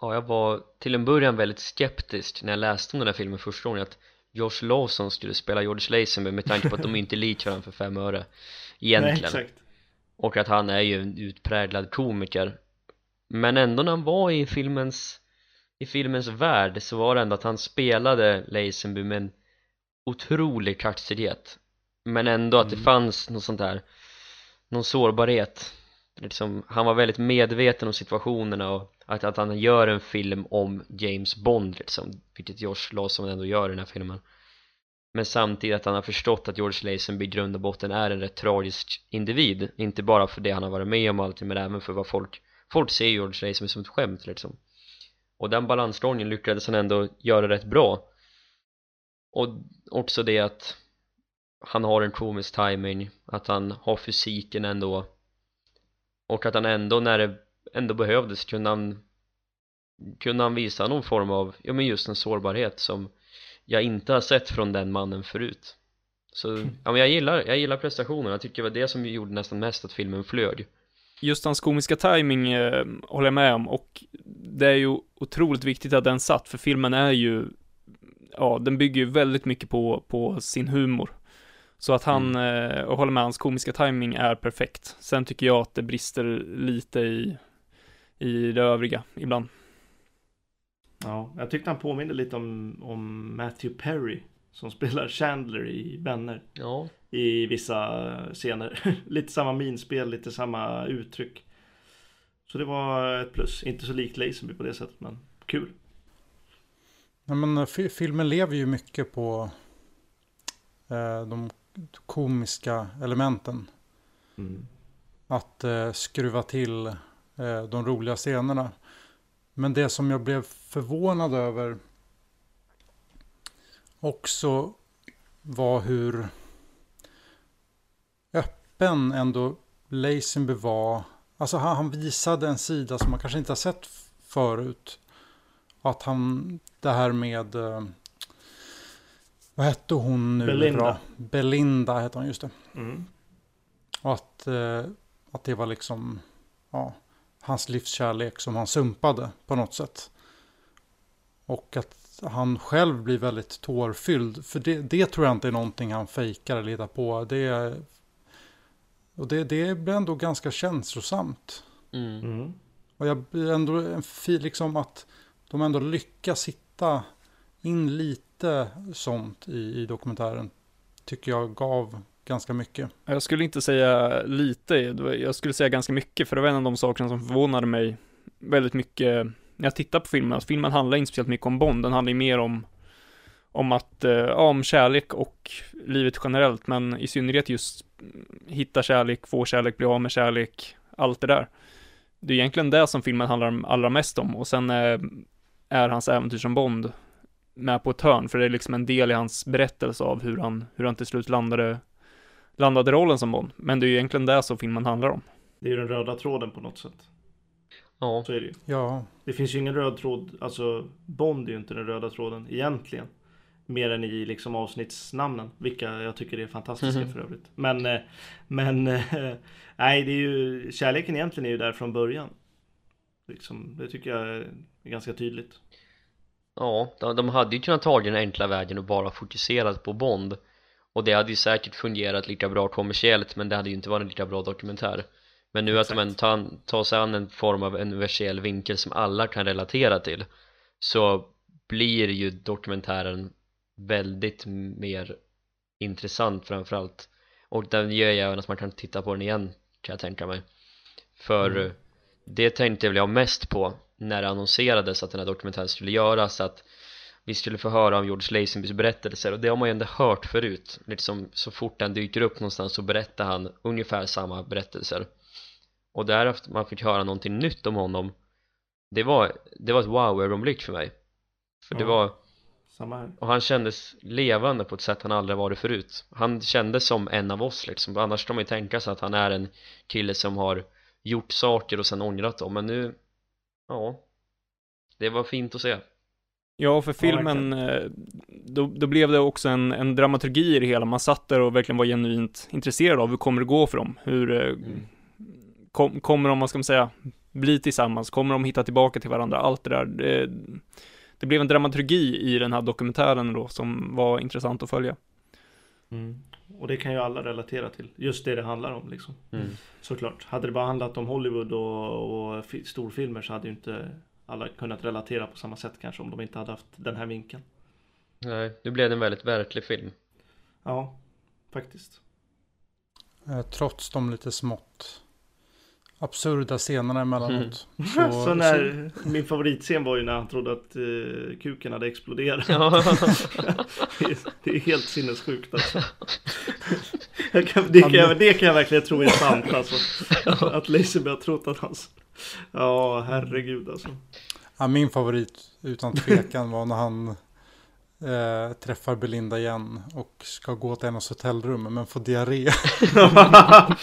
Ja, jag var till en början väldigt skeptisk när jag läste om den här filmen första gången att Josh Lawson skulle spela George Lazenby med tanke på att de inte är lik varandra för fem öre egentligen Nej, exakt. Och att han är ju en utpräglad komiker. Men ändå när han var i filmens i filmens värld så var det ändå att han spelade Lazenby med en otrolig kaxighet. Men ändå att det fanns något sånt där någon sårbarhet. Liksom, han var väldigt medveten om situationerna och att, att han gör en film om James Bond liksom, vilket Josh Lawson ändå gör i den här filmen men samtidigt att han har förstått att George Lazenby i grund och botten är en rätt tragisk individ inte bara för det han har varit med om och allting men även för vad folk folk ser George Lazenby som ett skämt liksom. Och den balansgången lyckades han ändå göra rätt bra. Och också det att han har en komisk timing att han har fysiken ändå. Och att han ändå när det ändå behövdes kunde han kunde han visa någon form av, ja men just en sårbarhet som jag inte har sett från den mannen förut så, ja men jag gillar, jag gillar prestationen, jag tycker det var det som gjorde nästan mest att filmen flög Just hans komiska timing eh, håller jag med om och det är ju otroligt viktigt att den satt, för filmen är ju, ja, den bygger ju väldigt mycket på, på sin humor. Så att han, eh, och håller med, hans komiska timing är perfekt. Sen tycker jag att det brister lite i, i det övriga ibland. Ja, jag tyckte han påminner lite om, om Matthew Perry som spelar Chandler i Vänner Ja, i vissa scener. lite samma minspel, lite samma uttryck. Så det var ett plus. Inte så likt Lazenby på det sättet, men kul. Nej, men eh, fi- filmen lever ju mycket på eh, de komiska elementen. Mm. Att eh, skruva till eh, de roliga scenerna. Men det som jag blev förvånad över också var hur öppen ändå Lazenby var. Alltså han, han visade en sida som man kanske inte har sett förut. Att han, det här med, eh, vad hette hon nu? Belinda. Bra? Belinda hette hon, just det. Mm. Och att, eh, att det var liksom ja, hans livskärlek som han sumpade på något sätt. Och att han själv blir väldigt tårfylld. För det, det tror jag inte är någonting han fejkar eller hittar på. Det, är- och det, det blir ändå ganska känslosamt. mm. Mm. Och jag blir ändå en fi, liksom att de ändå lyckas hitta in lite sånt i, i dokumentären. Tycker jag gav ganska mycket. Jag skulle inte säga lite, jag skulle säga ganska mycket, för det var en av de sakerna som förvånade mig väldigt mycket när jag tittar på filmen. Alltså, filmen handlar inte speciellt mycket om Bond, den handlar ju mer om om att, eh, ja, om kärlek och livet generellt, men i synnerhet just hitta kärlek, få kärlek, bli av med kärlek, allt det där. Det är egentligen det som filmen handlar allra mest om, och sen är, är hans äventyr som Bond med på ett hörn, för det är liksom en del i hans berättelse av hur han, hur han till slut landade landade rollen som Bond. Men det är ju egentligen det som filmen handlar om. Det är ju den röda tråden på något sätt. ja, Så är det ju. Ja, Det finns ju ingen röd tråd, alltså Bond är ju inte den röda tråden egentligen. Mer än i liksom avsnittsnamnen, vilka jag tycker är fantastiska Mhm. för övrigt. Men, eh, men, eh, nej det är ju, kärleken egentligen är ju där från början. Liksom, det tycker jag är ganska tydligt. Ja, de, de hade ju kunnat ta den enkla vägen och bara fokuserat på Bond och det hade ju säkert fungerat lika bra kommersiellt men det hade ju inte varit en lika bra dokumentär. Men nu att de ändå tar, tar sig an en form av universell vinkel som alla kan relatera till så blir ju dokumentären väldigt mer intressant framförallt. Och den gör ju även att man kan titta på den igen kan jag tänka mig. För eh, det tänkte väl jag mest på när det annonserades att den här dokumentären skulle göras att vi skulle få höra om George Lazenbys berättelser och det har man ju ändå hört förut. Liksom så fort den dyker upp någonstans så berättar han ungefär samma berättelser. Och därefter man fick höra någonting nytt om honom det var, det var ett wow-ögonblick för mig. För det var Samma här. och han kändes levande på ett sätt han aldrig varit förut. Han kändes som en av oss liksom. Annars kan man ju tänka sig att han är en kille som har gjort saker och sen ångrat dem. Men nu, ja. Det var fint att se Ja, för filmen, eh, då, då blev det också en, en dramaturgi i det hela. Man satt där och verkligen var genuint intresserad av hur kommer det gå för dem? Hur eh, kom, kommer de, vad ska man säga, bli tillsammans? Kommer de hitta tillbaka till varandra? Allt det där. Det, det blev en dramaturgi i den här dokumentären då som var intressant att följa. Mm. Och det kan ju alla relatera till. Just det det handlar om liksom. mm. Såklart. Hade det bara handlat om Hollywood och, och fi- storfilmer så hade ju inte alla kunnat relatera på samma sätt kanske om de inte hade haft den här vinkeln. Nej, nu blev det en väldigt verklig film. Ja, faktiskt. Eh, Trots de lite smått absurda scenerna emellanåt. Så, så när, min favoritscen var ju när han trodde att eh, kuken hade exploderat. Ja, Det är, det är helt sinnessjukt alltså. Jag kan, det, kan jag, det kan jag verkligen tro är sant alltså. Att Lazenby har trott att hans... Ja, herregud alltså. Ja, min favorit utan tvekan var när han eh, träffar Belinda igen och ska gå till hennes hotellrum men får diarré.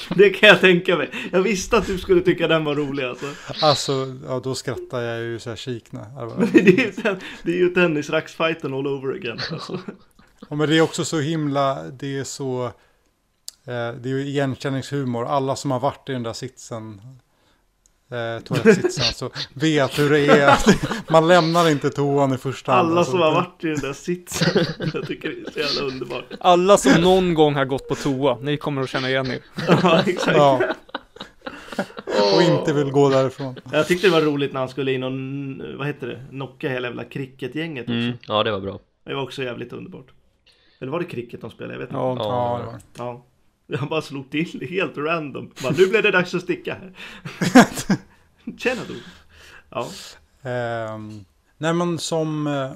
det kan jag tänka mig. Jag visste att du skulle tycka den var rolig alltså. Alltså, ja, då skrattar jag ju så här kikna. Det är ju, det är ju all over again. Alltså. Ja, men det är också så himla, det är så, det är ju igenkänningshumor. Alla som har varit i den där sitsen, eh, toalettsitsen, så vet hur det är. Man lämnar inte toan i första hand. Alla alltså. som har varit i den där sitsen. Jag tycker det är så jävla underbart. Alla som någon gång har gått på toa, ni kommer att känna igen er. Ja, exakt. Ja. Och inte vill gå därifrån. Jag tyckte det var roligt när han skulle in och, vad heter det, knocka hela jävla cricketgänget också. mm, ja det var bra. Det var också jävligt underbart. Eller var det cricket de spelade? Jag vet inte. Ja, Ja, Ja, det var- Ja. Han bara slog till helt random. Bara, nu blev det dags att sticka här. Tjena du. Ja. Ehm, nej men som, eh,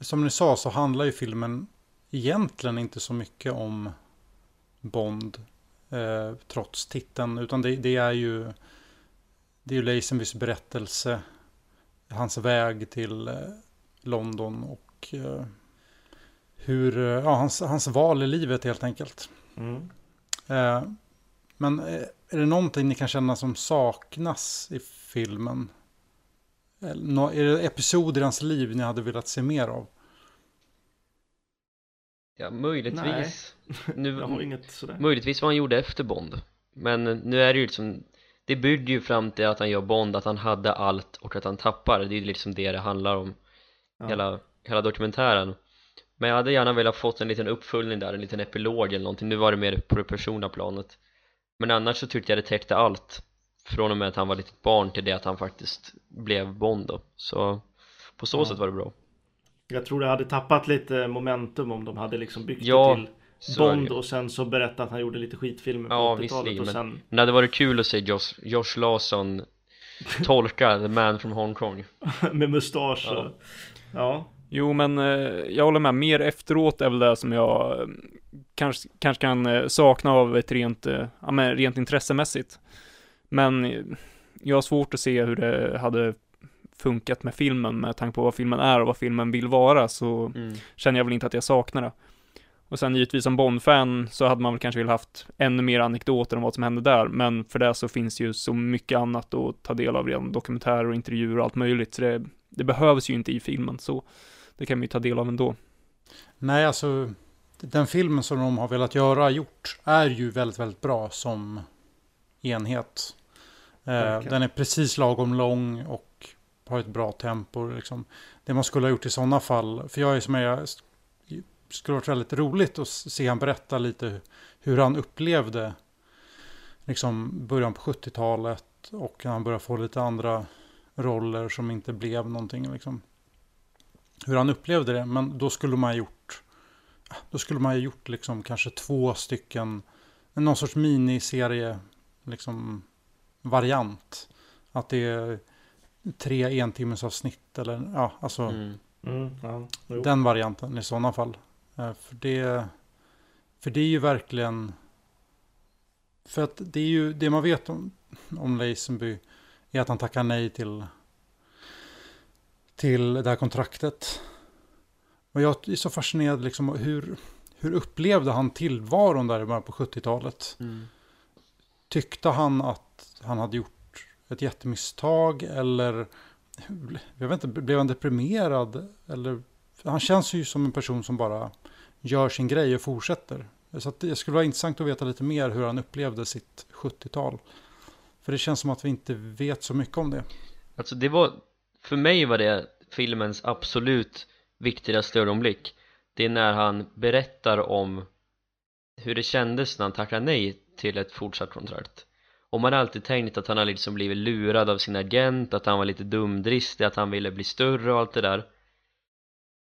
som ni sa så handlar ju filmen egentligen inte så mycket om Bond. Eh, trots titeln. Utan det, det är ju det är ju Lazenbys berättelse. Hans väg till eh, London och eh, hur, eh, ja, hans, hans val i livet helt enkelt. Mm. Eh, men eh, är det någonting ni kan känna som saknas i filmen? Är det episoder i hans liv ni hade velat se mer av? Ja, möjligtvis. Nu, Jag har inget sådär. Möjligtvis vad han gjorde efter Bond Men nu är det ju liksom Det byggde ju fram till att han gör Bond, att han hade allt och att han tappar Det är ju liksom det det handlar om Ja. hela, hela dokumentären Men jag hade gärna velat fått en liten uppföljning där, en liten epilog eller någonting. Nu var det mer på det personliga planet. Men annars så tyckte jag det täckte allt. Från och med att han var litet barn till det att han faktiskt blev Bond då. Så på så Ja. sätt var det bra. Jag tror det hade tappat lite momentum om de hade liksom byggt Ja, det till Bond och sen så berättat att han gjorde lite skitfilmer på Ja, 80-talet visserligen, och sen Men det hade varit kul att se Josh, Josh Lawson tolka The Man from Hong Kong. Med mustasch och... Ja. Jo, men eh, jag håller med. Mer efteråt är väl det som jag eh, kanske, kanske kan eh, sakna av ett rent, ja, men rent intressemässigt. Men jag har svårt att se hur det hade funkat med filmen med tanke på vad filmen är och vad filmen vill vara så mm. känner jag väl inte att jag saknar det. Och sen givetvis som Bond-fan så hade man väl kanske velat haft ännu mer anekdoter om vad som hände där, men för det så finns ju så mycket annat att ta del av redan, dokumentärer och intervjuer och allt möjligt, så det, det behövs ju inte i filmen, så det kan man ju ta del av ändå. Nej, alltså den filmen som de har velat göra, gjort, är ju väldigt, väldigt bra som enhet. Eh, Verkligen. den är precis lagom lång och har ett bra tempo. Liksom. Det man skulle ha gjort i sådana fall, för jag är som jag skulle varit väldigt roligt att se han berätta lite hur han upplevde liksom början på 70-talet och när han började få lite andra roller som inte blev någonting. Liksom. Hur han upplevde det, men då skulle man ha gjort då skulle man ha gjort liksom kanske två stycken, någon sorts miniserie, liksom variant. Att det är tre entimmesavsnitt eller ja, alltså Mm. Mm, ja. Den varianten i sådana fall. Eh, För det, för det är ju verkligen, för att det är ju det man vet om, om Lazenby är att han tackar nej till, till det här kontraktet. Och jag är så fascinerad liksom hur, hur upplevde han tillvaron där i början på 70-talet? Mm. Tyckte han att han hade gjort ett jättemisstag eller jag vet inte, blev han deprimerad? Eller, han känns ju som en person som bara gör sin grej och fortsätter. Så att det skulle vara intressant att veta lite mer hur han upplevde sitt 70-tal. För det känns som att vi inte vet så mycket om det. Alltså det var, för mig var det filmens absolut viktigaste ögonblick. Det är när han berättar om hur det kändes när han tackade nej till ett fortsatt kontrakt. Och man har alltid tänkt att han har liksom blivit lurad av sin agent, att han var lite dumdristig, att han ville bli större och allt det där.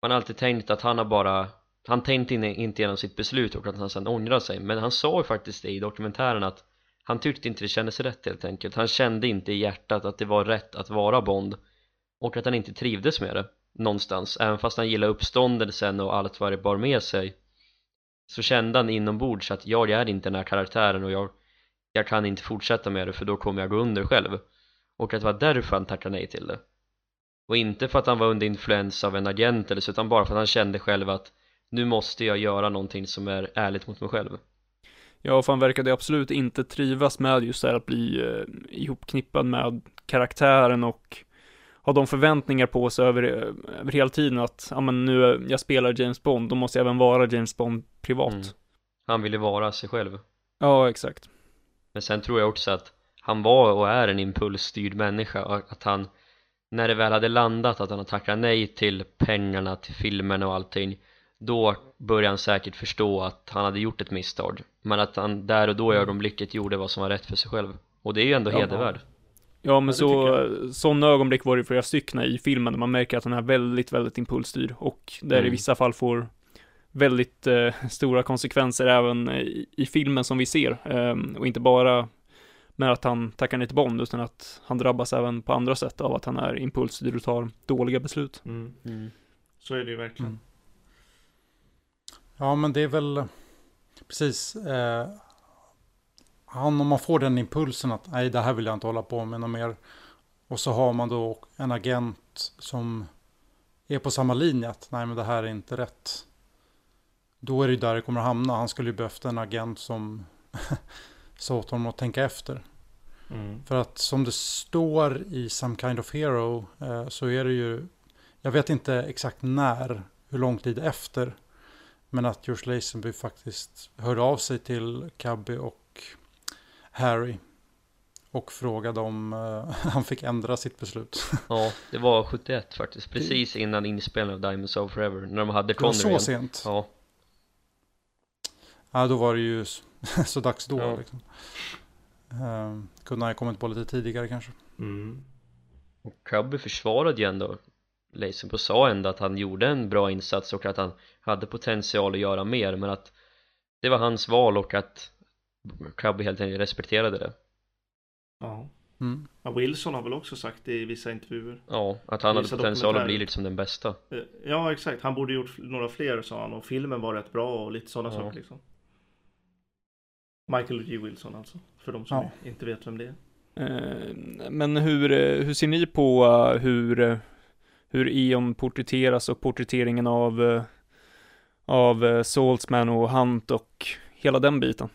Man har alltid tänkt att han har bara Han tänkte in- inte igenom sitt beslut och att han sen ångrar sig. Men han sa ju faktiskt det i dokumentären att Han tyckte inte det kändes rätt helt enkelt. Han kände inte i hjärtat att det var rätt att vara Bond. Och att han inte trivdes med det Någonstans, även fast han gillade uppståndelsen och allt vad det bar med sig Så kände han inombords att jag är inte den här karaktären och jag jag kan inte fortsätta med det för då kommer jag gå under själv. Och att det var därför han tackade nej till det. Och inte för att han var under influens av en agent eller så utan bara för att han kände själv att nu måste jag göra någonting som är ärligt mot mig själv. Ja, för han verkade absolut inte trivas med just det här att bli eh, ihopknippad med karaktären och ha de förväntningar på sig över, över hela tiden att, ja men nu, jag spelar James Bond, då måste jag även vara James Bond privat. Mm. han ville vara sig själv Ja, exakt. men sen tror jag också att han var och är en impulsstyrd människa att han när det väl hade landat att han har tackat nej till pengarna, till filmen och allting då började han säkert förstå att han hade gjort ett misstag men att han där och då i ögonblicket gjorde vad som var rätt för sig själv och det är ju ändå Ja. hedervärd Ja, men det så, sådana ögonblick var det flera stycken i filmen där man märker att han är väldigt, väldigt impulsstyrd och där Mm. i vissa fall får väldigt eh, stora konsekvenser även i, i filmen som vi ser. Ehm, och inte bara med att han tackar nej till Bond, utan att han drabbas även på andra sätt av att han är impulsstyrd och tar dåliga beslut. Mm. mm. Så är det ju verkligen. Mm. Ja, men det är väl precis. Eh, han, om man får den impulsen att nej, det här vill jag inte hålla på med något mer. Och så har man då en agent som är på samma linje att nej, men det här är inte rätt. Då är det ju där det kommer att hamna. Han skulle ju behövt en agent som sa åt honom att tänka efter. Mm. För att som det står i Some Kind of Hero eh, så är det ju, jag vet inte exakt när, hur lång tid efter, men att George Lazenby faktiskt hörde av sig till Cubby och Harry och frågade om eh, han fick ändra sitt beslut. Ja, det var 71 faktiskt, precis innan inspelningen av Diamonds of Forever när de hade Det var Connery så sent. Ja, Ja, då var det ju så dags då. Ja. Liksom. Eh, kunde han ha kommit på lite tidigare kanske. Mm. och Cubby försvarade ju ändå och sa ändå att han gjorde en bra insats och att han hade potential att göra mer men att det var hans val och att Cubby helt enkelt respekterade det Ja. Mm. ja. Wilson har väl också sagt det i vissa intervjuer. Ja, att han hade potential att bli liksom den bästa Eh, Ja, exakt. Han borde gjort några fler sa han och filmen var rätt bra och lite sådana Ja. saker liksom. Michael G. Wilson alltså. För de som Ja. inte vet vem det är. Eh, men hur, eh, hur ser ni på hur, hur Eon porträtteras och porträtteringen av, av Saltzman och Hunt och hela den biten?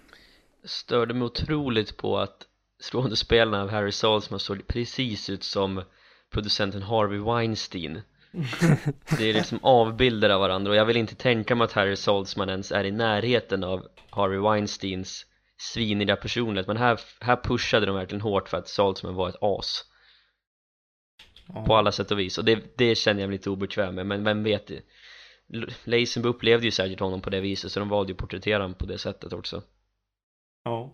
Störde mig otroligt på att skådespelarna av Harry Saltzman såg precis ut som producenten Harvey Weinstein. Det är liksom avbilder av varandra och jag vill inte tänka mig att Harry Saltzman ens är i närheten av Harvey Weinsteins sviniga personlighet men här, här pushade de verkligen hårt för att Saltzman var ett as. Ja. på alla sätt och vis och det, det känner jag mig lite obekväm med men vem vet? Lazenby upplevde ju säkert honom på det viset så de valde ju att porträttera honom på det sättet också Ja.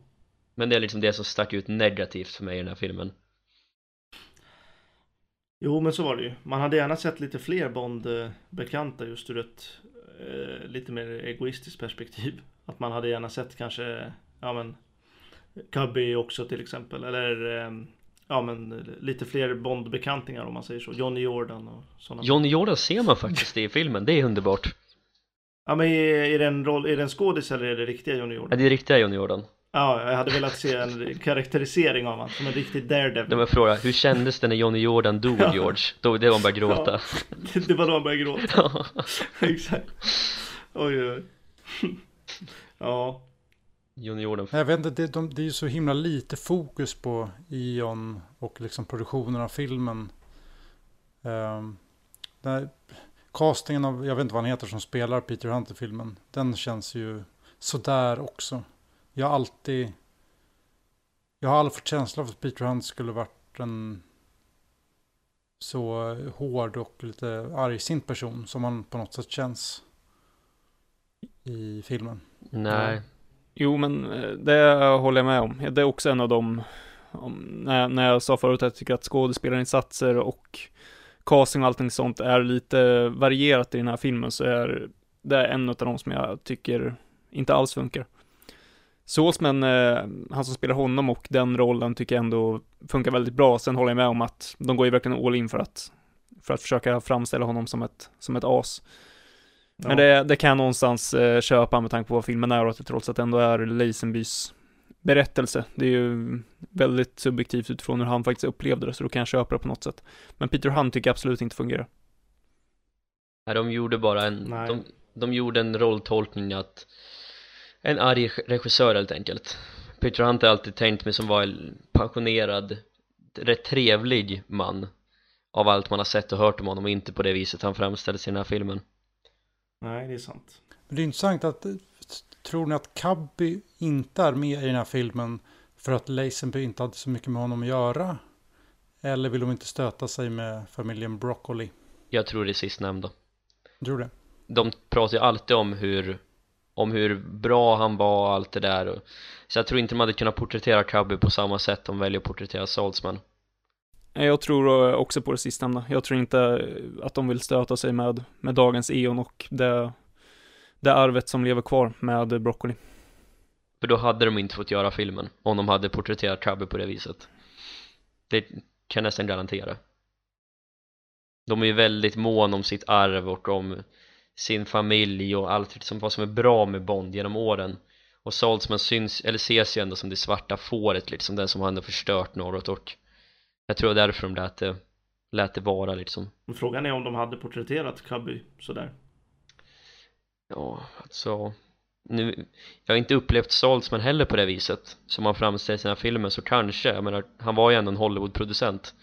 Men det är liksom det som stack ut negativt för mig i den här filmen Jo, men så var det ju. Man hade gärna sett lite fler Bond-bekanta just ur ett eh, lite mer egoistiskt perspektiv. Att man hade gärna sett kanske, ja men, Cubby också till exempel. Eller, eh, ja men, lite fler Bond-bekantingar om man säger så. Johnny Jordan och sådana. Johnny Jordan ser man faktiskt i filmen, det är underbart Ja men är, är det en roll, är det en skådis eller är det riktiga Johnny Ja, Jordan? det är riktiga Johnny Jordan Ja, jag hade velat se en karaktärisering av honom som en riktig daredevil. De har frågat, hur kändes det när Johnny Jordan dog Ja. George? Då, det var han bara gråta Det, det var då han började gråta. Exakt. Oj, oj, oj. Ja. Johnny Jordan Jag vet inte, det, de, det är ju så himla lite fokus på Ion och liksom produktionen av filmen. Um, där, castingen av, jag vet inte vad han heter som spelar Peter Hunt i filmen. Den känns ju sådär också. Jag har alltid, jag har aldrig fått känsla av att Peter Hunt skulle varit en så hård och lite argsint person som han på något sätt känns i filmen. Nej, Jo, men eh, det håller jag med om. Det är också en av de när, jag- när jag sa förut att jag tycker att skådespelarinsatser och casting och allting sånt är lite varierat i den här filmen så är det en av de som jag tycker inte alls funkar. Salzman, eh, han som spelar honom och den rollen tycker jag ändå funkar väldigt bra. Sen håller jag med om att de går ju verkligen all in för att, för att försöka framställa honom som ett, som ett as. Men Ja. det, det kan jag någonstans eh, köpa med tanke på vad filmen är och att det trots att det ändå är Leisenbys berättelse. Det är ju väldigt subjektivt utifrån hur han faktiskt upplevde det, så då kan jag köpa det på något sätt. Men Peter Hunt tycker jag absolut inte fungerar. Nej, de gjorde bara en, Nej. de, de gjorde en rolltolkning att en arg regissör helt enkelt Peter Hunt har alltid tänkt mig som var en pensionerad, rätt trevlig man av allt man har sett och hört om honom och inte på det viset han framställdes i den här filmen Nej, det är sant. Men det är intressant att, tror ni att Cubby inte är med i den här filmen för att Lazenby inte hade så mycket med honom att göra? Eller vill de inte stöta sig med familjen Broccoli? Jag tror det är sistnämnda Tror du det? De pratar ju alltid om hur om hur bra han var och allt det där så jag tror inte de hade kunnat porträttera Cubby på samma sätt de väljer att porträttera Saltzman Eh, Jag tror eh, också på det sistnämnda. Jag tror inte eh, att de vill stöta sig med, med dagens Eon och det, det arvet som lever kvar med Broccoli. För då hade de inte fått göra filmen om de hade porträtterat Cubby på det viset Det kan jag nästan garantera De är ju väldigt mån om sitt arv och om sin familj och allt som, vad som är bra med Bond genom åren. Och Saltzman syns, eller ses ju ändå som det svarta fåret liksom, den som har ändå förstört något. Och jag tror därför de lät det, lät det vara liksom. Frågan är om de hade porträtterat Cubby sådär. Ja, alltså nu, jag har inte upplevt Saltzman heller på det viset som han framställer i sina filmer så kanske, jag menar, han var ju ändå en Hollywood-producent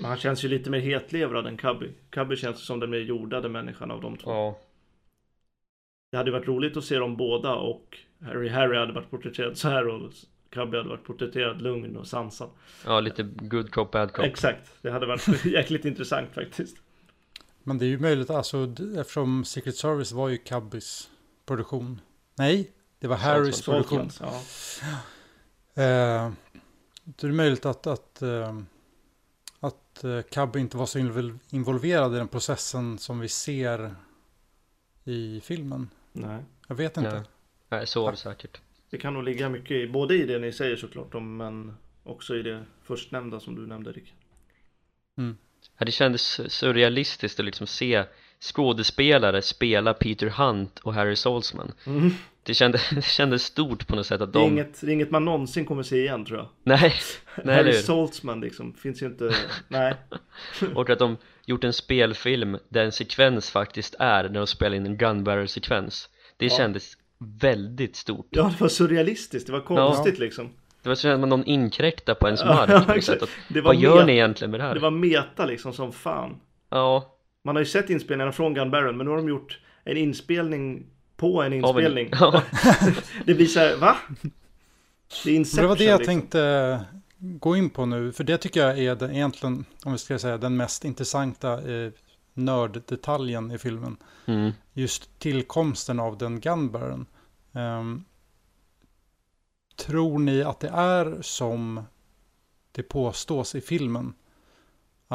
Men han känns ju lite mer hetlevrad än Cubby. Cubby känns som den mer jordade människan av de två. Ja, Det hade varit roligt att se dem båda och Harry Harry hade varit porträtterad så här och Cubby hade varit porträtterad lugn och sansad. ja lite good cop, bad cop Exakt, det hade varit jäkligt intressant faktiskt. Men det är ju möjligt, alltså eftersom Secret Service var ju Cubbys produktion. Nej, det var Harrys produktion. Ja. Eh, det är möjligt att, att, eh, att eh, Cubby inte var så invol- involverad i den processen som vi ser i filmen. Nej. Jag vet inte. Nej. Nej, så var det säkert Det kan nog ligga mycket i, både i det ni säger såklart men också i det förstnämnda som du nämnde Rick. ja, Det kändes surrealistiskt att liksom se skådespelare spela Peter Hunt och Harry Saltzman Mm. det, kände, det kändes stort på något sätt att Det, är de inget, det är inget man någonsin kommer se igen tror jag. Nej, nej Harry? Saltzman liksom, finns ju inte, nej. Och att de gjort en spelfilm där en sekvens faktiskt är när de spelar in en gunbarrel-sekvens Det Ja. kändes väldigt stort Ja, det var surrealistiskt, det var konstigt liksom. Det var så att någon inkräktar på ens Ja, mark ja, var Vad gör ni egentligen med det här? Det var meta liksom som fan. Ja, Man har ju sett inspelningarna från Gun Barrel, men nu har de gjort en inspelning på en inspelning. Ja, Det blir så här, va? Det är Inception Det var det jag liksom. tänkte gå in på nu. För det tycker jag är den, egentligen, om vi ska säga, den mest intressanta eh, nörddetaljen i filmen. mm. Just tillkomsten av den gunbarren. Ehm, tror ni att det är som det påstås i filmen?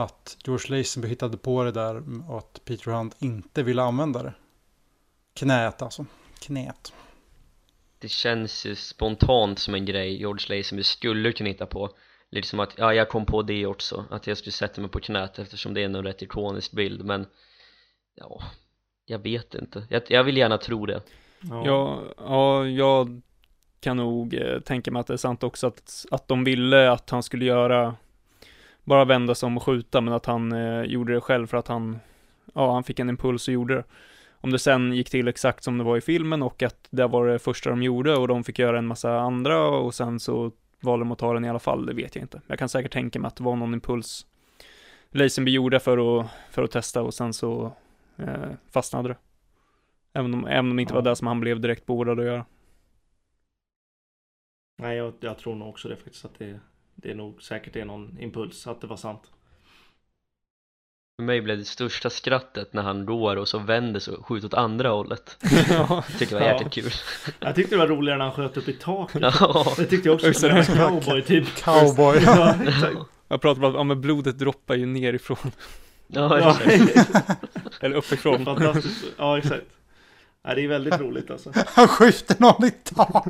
Att George Lazenby hittade på det där och att Peter Hunt inte ville använda det. Knät alltså. Knät. Det känns ju spontant som en grej George Lazenby skulle kunna hitta på Lite som att, ja jag kom på det också Att jag skulle sätta mig på knät eftersom det är en rätt ikonisk bild men Ja, jag vet inte Jag, jag vill gärna tro det Ja. Ja, ja, jag kan nog eh, tänka mig att det är sant också att, att de ville att han skulle göra bara vända sig om och skjuta, men att han eh, gjorde det själv för att han, ja, han fick en impuls och gjorde det. Om det sen gick till exakt som det var i filmen och att det var det första de gjorde och de fick göra en massa andra och sen så valde de att ta den i alla fall, det vet jag inte. Jag kan säkert tänka mig att det var någon impuls Lazenby gjorde för att, för att testa och sen så eh, fastnade det. Även om, även om det inte Ja. var det som han blev direkt beordrad att göra. Nej, jag, jag tror nog också det faktiskt att det, det är nog säkert är någon impuls att det var sant. För mig blev det största skrattet när han går och så vänder sig och skjuter åt andra hållet ja. Tycker det var Ja. jäkligt kul Jag tyckte det var roligare när han sköt upp i taket. Ja, Det tyckte jag också Just det. cowboy typ. Cowboy. Ja. Jag pratar bara om, ja men blodet droppar ju nerifrån, ja, Ja, exakt. eller uppifrån. fantastiskt. Ja, exakt. Ja, det är väldigt roligt alltså. Han skjuter någon i tak.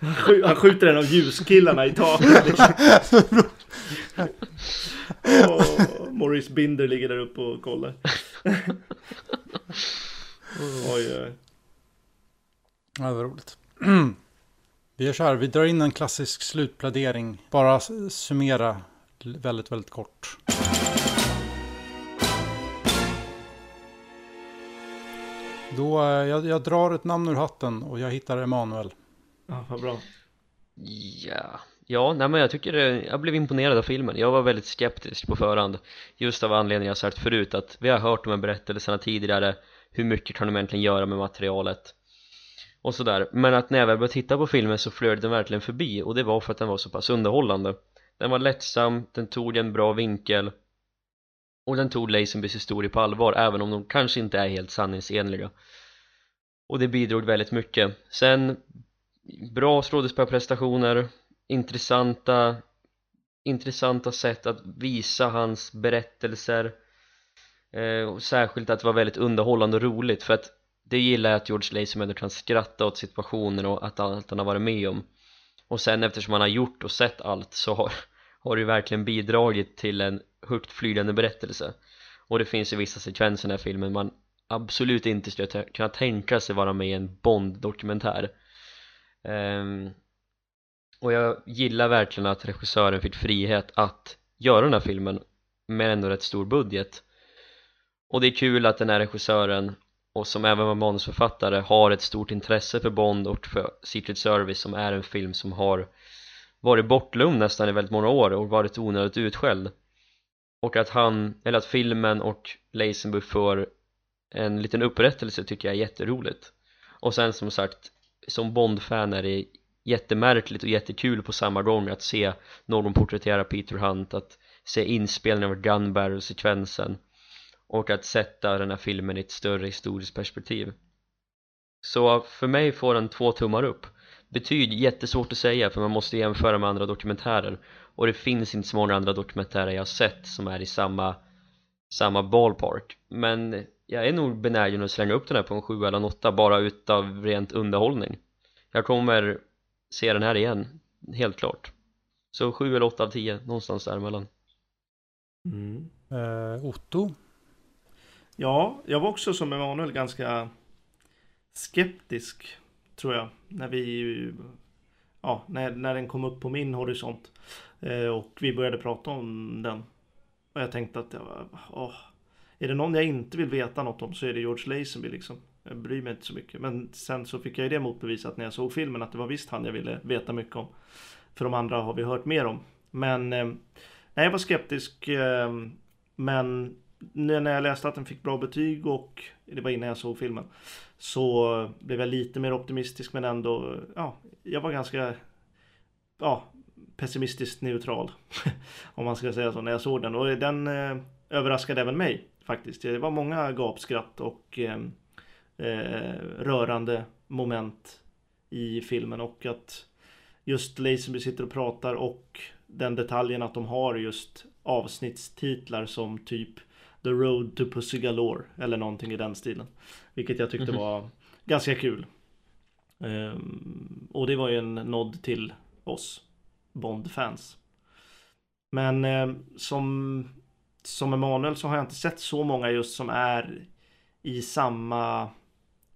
Han skj- Han skjuter en av ljuskillarna i taket. Liksom. Och Maurice Binder ligger där uppe och kollar. Oj, oj. Ja, var roligt. Vi gör så här, vi drar in en klassisk slutplädering. Bara summera väldigt, väldigt kort. Då, eh, jag, jag drar ett namn ur hatten och jag hittar Emanuel. Ja, vad bra. Ja, ja nej men jag tycker det, jag blev imponerad av filmen. Jag var väldigt skeptisk på förhand. Just av anledningen jag sagt förut att vi har hört de här berättelserna tidigare. Hur mycket kan de egentligen göra med materialet? Och sådär, men att när jag väl började titta på filmen så flög den verkligen förbi. Och det var för att den var så pass underhållande. Den var lättsam, den tog en bra vinkel och den tog Lazenbys historia på allvar även om de kanske inte är helt sanningsenliga. Och det bidrog väldigt mycket. Sen bra skådespelarprestationer intressanta intressanta sätt att visa hans berättelser. Eh, och särskilt att det var väldigt underhållande och roligt för att det gillar jag att George Lazenby kan skratta åt situationer och att allt han har varit med om. Och sen eftersom han har gjort och sett allt så har, har det ju verkligen bidragit till en högt flygande berättelse. Och det finns ju vissa sekvenser i den här filmen. Man absolut inte skulle kunna tänka sig vara med i en Bond-dokumentär. Um, och jag gillar verkligen att regissören fick frihet att göra den här filmen med ändå rätt stor budget. Och det är kul att den här regissören och som även var manusförfattare har ett stort intresse för Bond och för Secret Service som är en film som har varit bortglömd nästan i väldigt många år och varit onödigt utskälld och att han, eller att filmen och Lazenby får en liten upprättelse tycker jag är jätteroligt. Och sen som sagt som Bond-fan är det jättemärkligt och jättekul på samma gång att se någon porträttera Peter Hunt att se inspelningen av Gun Barrel-sekvensen och att sätta den här filmen i ett större historiskt perspektiv. Så för mig får den två tummar upp. Betyg jättesvårt att säga för man måste jämföra med andra dokumentärer och det finns inte så många andra dokumentärer jag har sett som är i samma samma ballpark men jag är nog benägen att slänga upp den här på en 7 eller en 8 bara utav rent underhållning jag kommer se den här igen, helt klart så 7 eller 8 av 10, någonstans däremellan Mm. Eh, Otto. Ja, jag var också som Emanuel ganska skeptisk tror jag när vi ja, när, när den kom upp på min horisont. Eh, och vi började prata om den. Och jag tänkte att åh, är det någon jag inte vill veta något om så är det George Lazenby liksom. Jag bryr mig inte så mycket. Men sen så fick jag ju det motbevisat när jag såg filmen att det var visst han jag ville veta mycket om. För de andra har vi hört mer om. Men eh, nej, jag var skeptisk eh, men när när jag läste att den fick bra betyg och det var innan jag såg filmen så blev jag lite mer optimistisk men ändå ja, jag var ganska ja, pessimistiskt neutral om man ska säga så när jag såg den och den eh, överraskade även mig faktiskt. Det var många gapskratt och eh, eh, rörande moment i filmen och att just Lazenby sitter och pratar och den detaljen att de har just avsnittstitlar som typ The Road to Pussy Galore eller någonting i den stilen. Vilket jag tyckte Mhm. var ganska kul. Ehm, och det var ju en nod till oss Bond-fans. Men eh, som, som Emanuel så har jag inte sett så många just som är i samma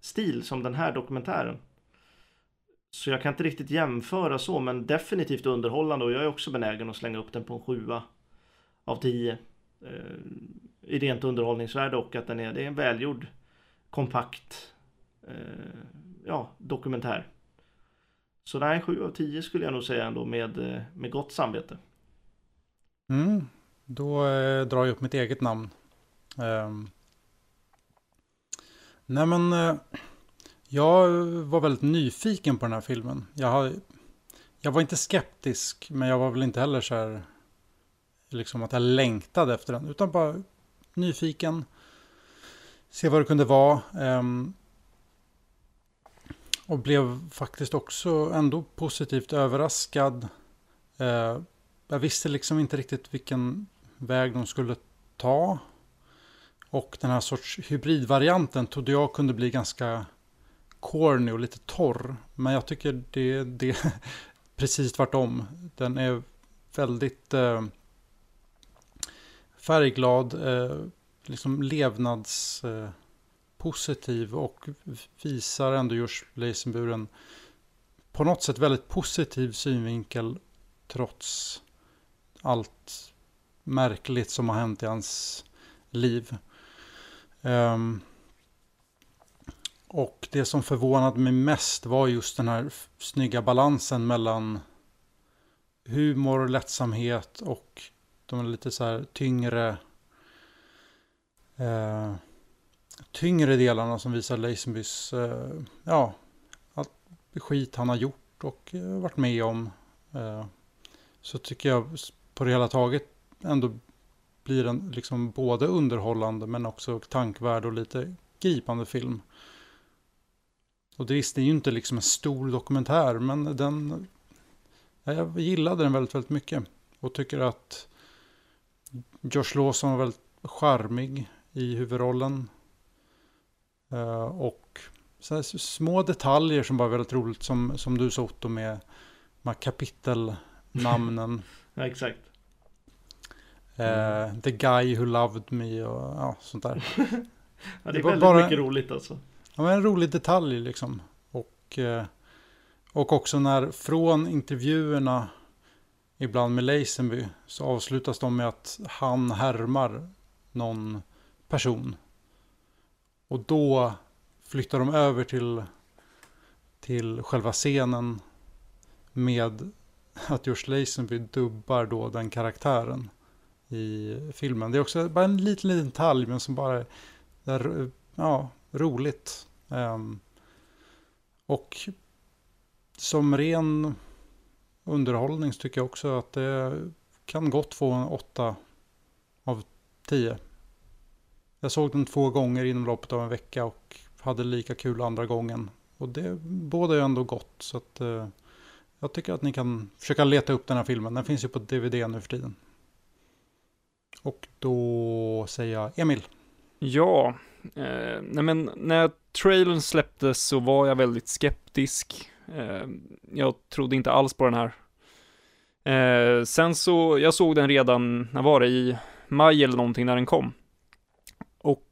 stil som den här dokumentären. Så jag kan inte riktigt jämföra så men definitivt underhållande och jag är också benägen att slänga upp den på en sjua av tio. Eh, i rent underhållningsvärde och att den är, det är en välgjord kompakt eh, ja, dokumentär. Så nej, 7 av 10 skulle jag nog säga ändå med, eh, med gott samvete. Mm. Då eh, drar jag upp mitt eget namn. Ehm. Nej men, eh, jag var väldigt nyfiken på den här filmen. Jag, har, jag var inte skeptisk, men jag var väl inte heller så här, liksom att jag längtade efter den. Utan bara nyfiken. Se vad det kunde vara. Um, och blev faktiskt också ändå positivt överraskad. Uh, jag visste liksom inte riktigt vilken väg de skulle ta. Och den här sorts hybridvarianten trodde jag kunde bli ganska corny och lite torr. Men jag tycker det, är precis tvärtom. Den är väldigt Uh, färgglad, eh, liksom levnadspositiv Eh, och visar ändå just Leisenburen på något sätt väldigt positiv synvinkel trots allt märkligt som har hänt i hans liv. Um, och det som förvånade mig mest var just den här snygga balansen mellan humor, lättsamhet och de är lite så här tyngre eh, tyngre delarna som visar Lazenbys eh, ja, allt skit han har gjort och eh, varit med om. Eh, så tycker jag på det hela taget ändå blir den liksom både underhållande men också tankvärd och lite gripande film. Och det, visst, det är ju inte liksom en stor dokumentär men den jag gillade den väldigt, väldigt mycket. Och tycker att Josh Lawson var väldigt charmig i huvudrollen. Eh, och så små detaljer som bara är väldigt roligt som, som du sa Otto med de här kapitelnamnen. Ja, exakt. Eh, the guy who loved me och ja, sånt där. Ja, det är väldigt bara- mycket roligt alltså. Ja, men en rolig detalj liksom. Och, eh, och också när från intervjuerna ibland med Lazenby så avslutas de med att han härmar någon person. Och då flyttar de över till, till själva scenen med att Josh Lazenby dubbar då den karaktären i filmen. Det är också bara en liten, liten detalj men som bara är ja, roligt. Um, och som ren underhållning så tycker jag också att det kan gott få en 8 av 10. Jag såg den två gånger inom loppet av en vecka och hade lika kul andra gången. Och det båda är ändå gott. Så att, eh, jag tycker att ni kan försöka leta upp den här filmen. Den finns ju på DVD nu för tiden. Och då säger jag Emil. Ja, eh, nej men när trailern släpptes så var jag väldigt skeptisk. Eh, jag trodde inte alls på den här. Eh, sen så, jag såg den redan, när var det, i maj eller någonting när den kom. Och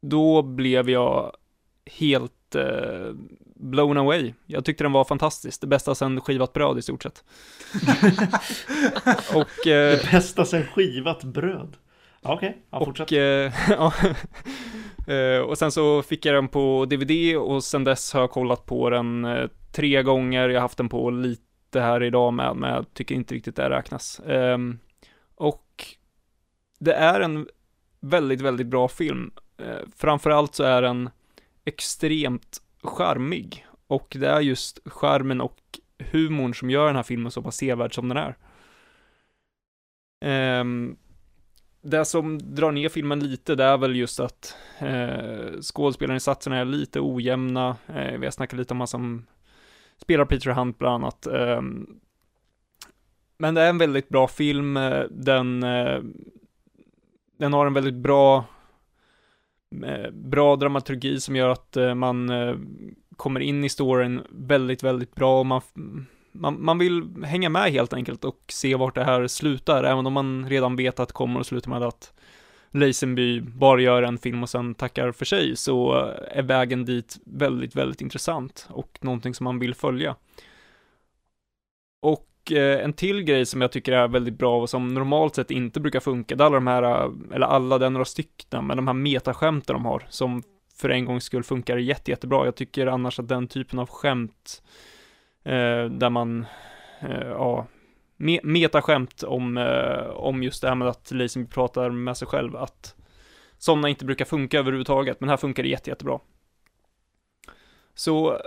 då blev jag helt eh, blown away. Jag tyckte den var fantastisk, det bästa sen skivat bröd i stort sett. och eh, Det bästa sen skivat bröd. Okej, ja, fortsätt. och, eh, ja. Eh, och sen så fick jag den på DVD och sen dess har jag kollat på den eh, tre gånger. Jag har haft den på lite här idag med, men jag tycker inte riktigt det räknas. Eh, och det är en väldigt, väldigt bra film. Eh, framförallt så är den extremt charmig. Och det är just charmen och humorn som gör den här filmen så pass sevärd som den är. Ehm, det som drar ner filmen lite, det är väl just att eh, skådespelarinsatserna är lite ojämna. Eh, vi har snackat lite om vad som spelar Peter Hunt bland annat. Eh, men det är en väldigt bra film. Eh, den, eh, den har en väldigt bra, eh, bra dramaturgi som gör att eh, man eh, kommer in i storyn väldigt, väldigt bra. Och man, man, man vill hänga med helt enkelt och se vart det här slutar, även om man redan vet att det kommer att sluta med att Lazenby bara gör en film och sen tackar för sig, så är vägen dit väldigt, väldigt intressant och någonting som man vill följa. Och eh, en till grej som jag tycker är väldigt bra och som normalt sett inte brukar funka, det är alla de här, eller alla, det är några stycken, men de här metaskämten de har, som för en gångs skull funkar jätte, jättebra. Jag tycker annars att den typen av skämt eh, Eh, där man, eh, ja, me metaskämt om, eh, om just det här med att Lazenby pratar med sig själv, att sådana inte brukar funka överhuvudtaget, men här funkar det jätte, jättebra. Så,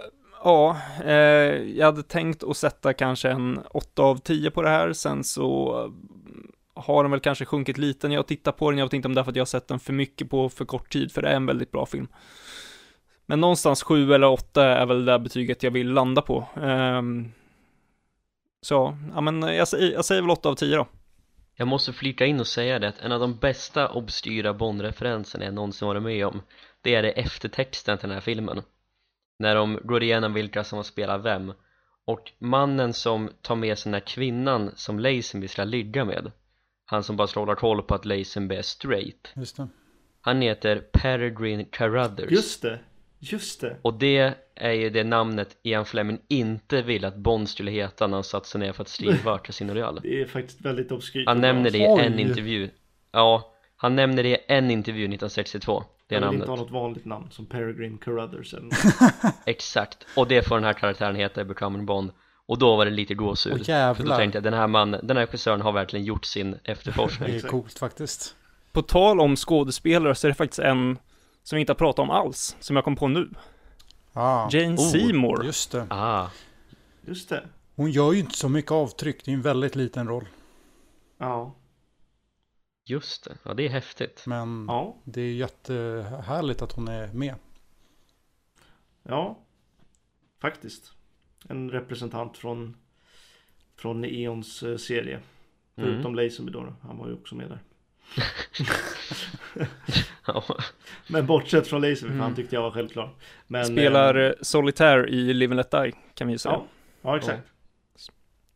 ja, eh, jag hade tänkt att sätta kanske en 8 av 10 på det här, sen så har den väl kanske sjunkit lite när jag tittar på den. Jag vet inte om det är för att jag har sett den för mycket på för kort tid, för det är en väldigt bra film. Men någonstans sju eller åtta är väl det betyget jag vill landa på. Ehm, så, ja men jag, säger- jag säger väl åtta av tio då. Jag måste flika in och säga det att en av de bästa obskyra Bond-referenserna jag någonsin varit med om Det är det eftertexten till den här filmen När de går igenom vilka som har spelat vem Och mannen som tar med sig den här kvinnan som Lazenby ska ligga med Han som bara ska hålla koll på att Lazenby är straight Just det. Han heter Peregrine Carruthers Just det, just det. Och det är ju det namnet Ian Fleming inte ville att Bond skulle heta när han satte sig ner för att skriva Casino Royale Det är faktiskt väldigt obskyrt. Han nämner det i Oj. en intervju Ja, han nämner det i en intervju 1962 Det är vill inte namnet, ha något vanligt namn som Peregrine Carruthers eller något. exakt Och det får den här karaktären heta i Becoming Bond Och då var det lite gåshud Åh, För då jävlar. tänkte jag, den här mannen, den här regissören har verkligen gjort sin Det efterforskning är Exakt. coolt faktiskt. På tal om skådespelare så är det faktiskt en som vi inte har pratat om alls, som jag kom på nu. Ah, Jane Oh, Seymour. just det. Ah, Just det. Hon gör ju inte så mycket avtryck. Det är en väldigt liten roll. Ja. just det, ja det är häftigt Men Ja. det är jättehärligt att hon är med. Ja. Faktiskt. En representant från från Eons eh, serie. mm. Förutom Lazenby då, han var ju också med där. Ja. Men bortsett från Lazenby, för Mm. han tyckte jag var självklar. Men, Spelar eh, eh, Solitaire i Live and Let Die, kan vi ju säga. Ja, ja exakt.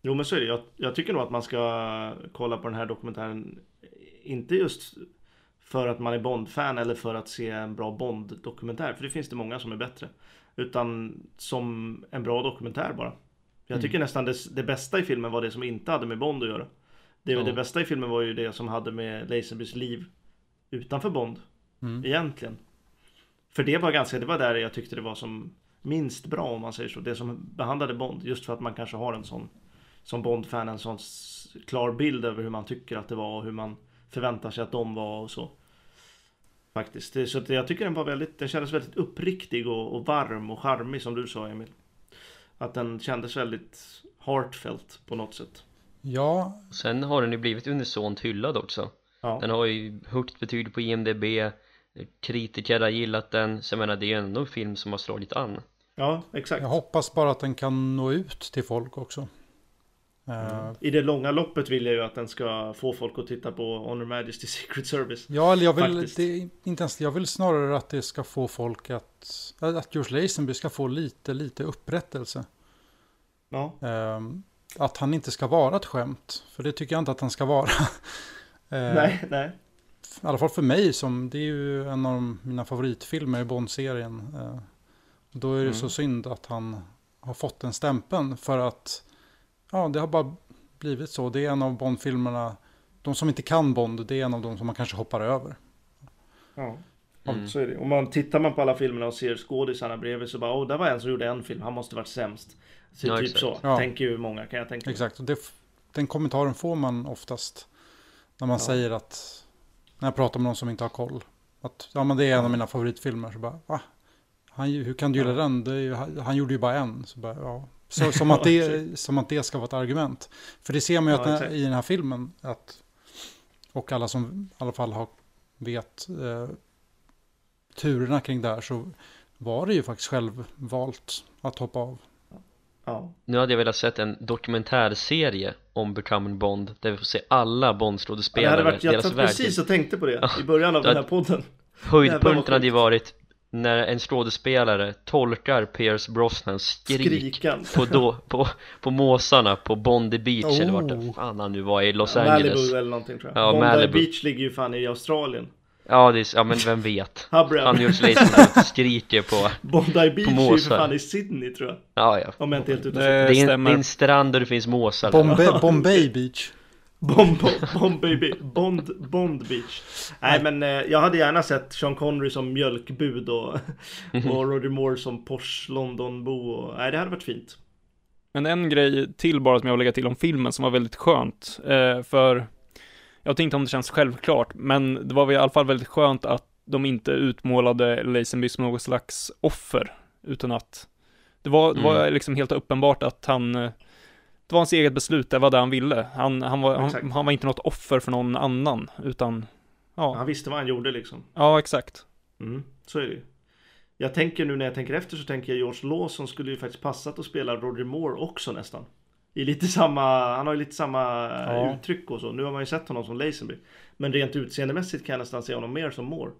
Jo men så är det. Jag, jag tycker nog att man ska kolla på den här dokumentären. Inte just för att man är Bond-fan eller för att se en bra Bond-dokumentär. För det finns det många som är bättre. Utan som en bra dokumentär bara. Jag tycker nästan det, det bästa i filmen var det som inte hade med Bond att göra. Det, Ja. det bästa i filmen var ju det som hade med Lazenbys liv utanför Bond. Mm. Egentligen. För det var ganska, det var där jag tyckte det var som minst bra om man säger så. Det som behandlade Bond. Just för att man kanske har en sån som Bond-fan en sån klar bild över hur man tycker att det var och hur man förväntar sig att de var och så. Faktiskt. Så jag tycker den var väldigt, den kändes väldigt uppriktig och, och varm och charmig som du sa Emil. Att den kändes väldigt heartfelt på något sätt. Ja, Sen har den ju blivit unisont hyllad också Ja, Den har ju högt betyg på IMDB Kritiker har gillat den, så jag menar det är ju ändå en film som har slagit an ja exakt. jag hoppas bara att den kan nå ut till folk också. Eh, I det långa loppet vill jag ju att den ska få folk att titta på Honor Majesty Secret Service. Ja, eller jag vill, det, inte ens, jag vill snarare att det ska få folk att, att George Lazenby ska få lite, lite upprättelse. Ja, Ehm, att han inte ska vara ett skämt, för det tycker jag inte att han ska vara. Ehm, nej, nej. I alla fall för mig, som det är ju en av mina favoritfilmer i Bond-serien. Eh, Då är det Mm. så synd att han har fått den stämpeln för att ja, det har bara blivit så. Det är en av Bond-filmerna, de som inte kan Bond, det är en av de som man kanske hoppar över. Ja. Mm. Så är det. Om man tittar man på alla filmerna och ser skådisarna bredvid så bara, åh, där var en som gjorde en film, han måste varit sämst. Så Ja, typ exakt. så, Ja. tänker ju många kan jag tänka mig. Exakt, och det, den kommentaren får man oftast när man Ja. säger att, när jag pratar med någon som inte har koll, att ja men det är en av mina favoritfilmer, så bara, va? Han, hur kan du gilla Ja. den? Ju, han han gjorde ju bara en. Så bara, ja. så, som, att det, som att det ska vara ett argument. För det ser man ju Ja, att i den här filmen, att, och alla som i alla fall har, vet eh, turerna kring det här, så var det ju faktiskt självvalt att hoppa av. Ja. Nu hade jag velat sett en dokumentärserie om Becoming Bond Där vi får se alla Ja, det Bond-skådespelare, hade varit, jag satt precis och tänkte på det i början av Ja. den här podden. Höjdpunkten hade ju varit när en skådespelare tolkar Pierce Brosnans skrik Skrikan. på, då, på, på måsarna på Bondi Beach eller vart Oh. det fan han nu var i Los Malibu Angeles eller någonting tror jag. Ja, Bondi Malibu. Beach ligger ju fan i Australien. Ja, det är, ja men vem vet George Lazenby skriker på, Bondi Beach är ju för fan i Sydney tror jag. ja ja Om jag inte helt ute Det-. Det är, en, det är en strand där det finns måsar. Bombay, Bombay Beach. Bomb, bomb baby, Bond, Bond Beach. Nej men eh, jag hade gärna sett Sean Connery som mjölkbud och, och Roger Moore som Porsche Londonbo och, nej det hade varit fint. Men en grej till bara som jag vill lägga till om filmen som var väldigt skönt. Eh, för jag vet inte om det känns självklart, men det var i alla fall väldigt skönt att de inte utmålade Lazenby som något slags offer, utan att det var, det var Mm. liksom helt uppenbart att han, eh, det var hans eget beslut, det var det han ville. Han, han, var, han, han var inte något offer för någon annan, utan ja, Han visste vad han gjorde liksom. ja exakt. Mm, så är det ju. Jag tänker nu när jag tänker efter så tänker jag George Lawson skulle ju faktiskt passat att spela Roger Moore också nästan. I lite samma, han har ju lite samma eh, Ja. uttryck och så. Nu har man ju sett honom som Lazenby. Men rent utseendemässigt kan jag nästan se honom mer som Moore.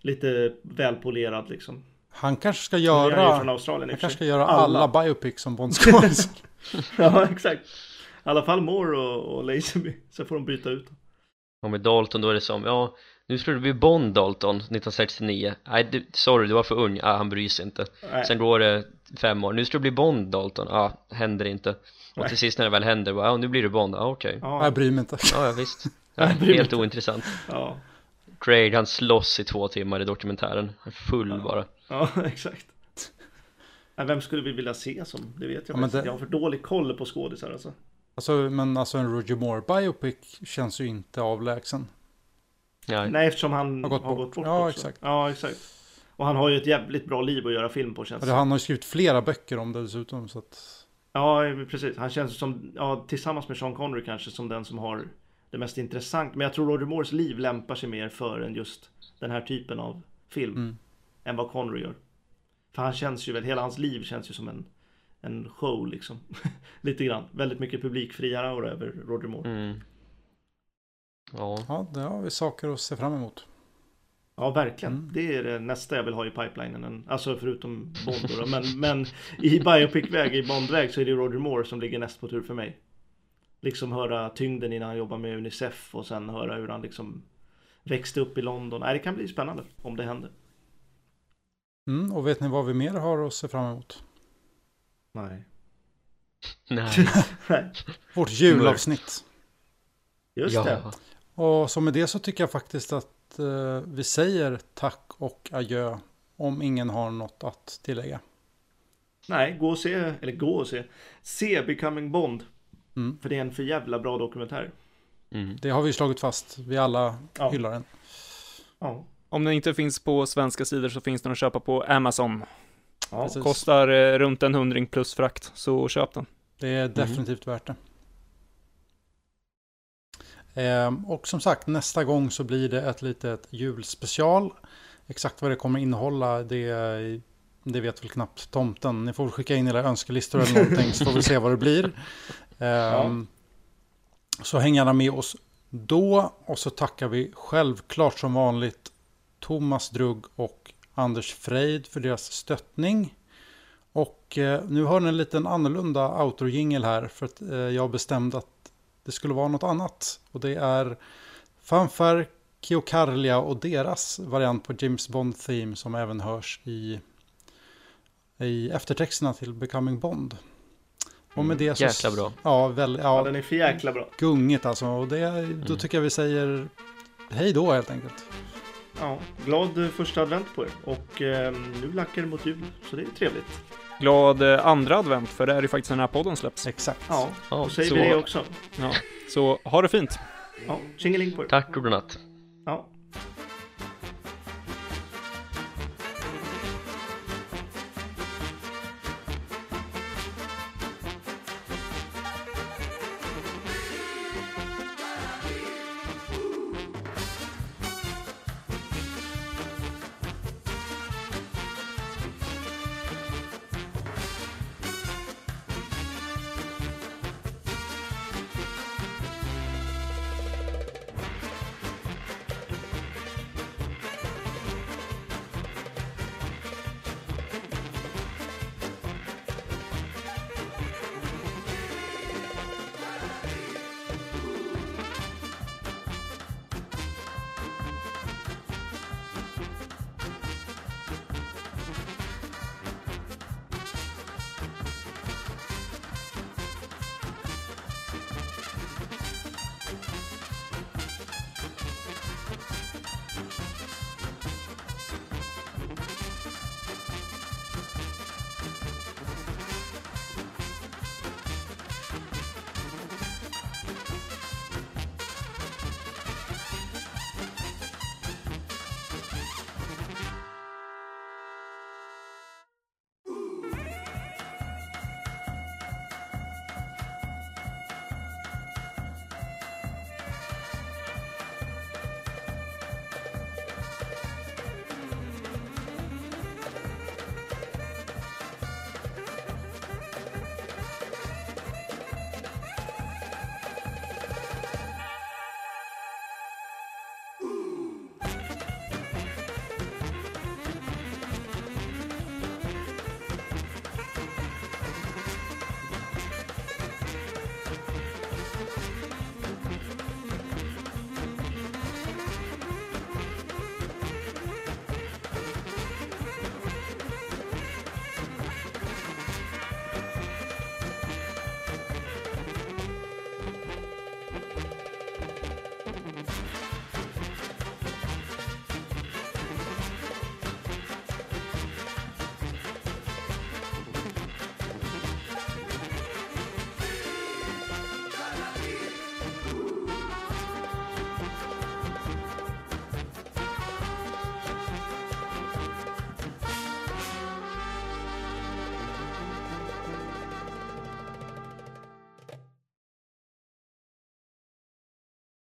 Lite välpolerad liksom. Han kanske ska han göra, från Australien i han för kanske ska göra alla, biopics som Bond ja, exakt. I alla fall Moore och, och Lazenby. Så får de byta ut. Och med Dalton då är det som, ja nu skulle du bli Bond Dalton 1969 Nej du, sorry du var för ung, ah, han bryr sig inte Nej. Sen går det fem år, nu ska du bli Bond Dalton, ja ah, händer inte Och till sist när det väl händer, ja ah, nu blir du Bond, ah, okej Ja, Jag bryr mig inte. Ja, ja visst Jag ja, Helt ointressant ja, Craig han slåss i två timmar i dokumentären full Ja. bara ja, exakt. Vem skulle vi vilja se som? Det vet jag Ja, faktiskt. det- Jag har för dålig koll på skådisar alltså. Alltså, men alltså en Roger Moore biopic känns ju inte avlägsen. Nej, Nej, eftersom han Har har gått gått bort. bort, Ja, också. exakt. Ja, exakt. Och han har ju ett jävligt bra liv att göra film på känns det, han har ju skrivit flera böcker om det dessutom. Så att, Ja, precis. Han känns som, ja, tillsammans med Sean Connery kanske, som den som har det mest intressant. Men jag tror Roger Moores liv lämpar sig mer för än just den här typen av film. Mm. Än vad Connery gör. För han känns ju väl, hela hans liv känns ju som en, en show liksom. Lite grann. Väldigt mycket publikfriare aura över Roger Moore. mm. Ja, ja, det har vi saker att se fram emot. Ja, verkligen. Mm. Det är det nästa jag vill ha i pipelinen. En- Alltså förutom Bond då, men, men i biopic-väg, i Bond-väg så är det Roger Moore som ligger näst på tur för mig. Liksom höra tyngden innan han jobbar med Unicef och sen höra hur han liksom växte upp i London. Nej, det kan bli spännande om det händer. Mm, och vet ni vad vi mer har att se fram emot? Nej. nej Nej, Vårt julavsnitt. just ja. det. Och så med det så tycker jag faktiskt att eh, vi säger tack och adjö. Om ingen har något att tillägga. Nej, gå och se, eller gå och se. Se Becoming Bond. Mm. För det är en för jävla bra dokumentär. Mm. Det har vi slagit fast. Vi alla Ja. hyllar den. Ja. Om den inte finns på svenska sidor så finns den att köpa på Amazon. ja. Kostar eh, runt en hundring plus frakt, så köp den. Det är definitivt värt det. Ehm, och som sagt, nästa gång så blir det ett litet julspecial. Exakt vad det kommer innehålla, det, det vet väl knappt tomten. Ni får skicka in era önskelistor eller någonting så får vi se vad det blir. Ja. Så häng gärna med oss då. Och så tackar vi självklart som vanligt Thomas Drugg och Anders Freid för deras stöttning. Och eh, nu har ni en liten annorlunda outro-jingel här för att eh, jag bestämde att det skulle vara något annat. Och det är Fanfar Kiokarlia och deras variant på James Bond Theme som även hörs i, i eftertexterna till Becoming Bond. Och med det så... Jäkla bra. Ja, väl, ja, ja, den är för jäkla bra. gungigt alltså. Och det, då tycker jag vi säger hej då helt enkelt. Ja, glad första advent på er. Och eh, nu lackar det mot jul, så det är trevligt. Glad eh, andra advent, för det är ju faktiskt när den här podden släpps. Exakt. Ja, Ja, då säger så- vi det också. Ja. Så ha det fint! Ja, tjingeling på er. Tack och godnatt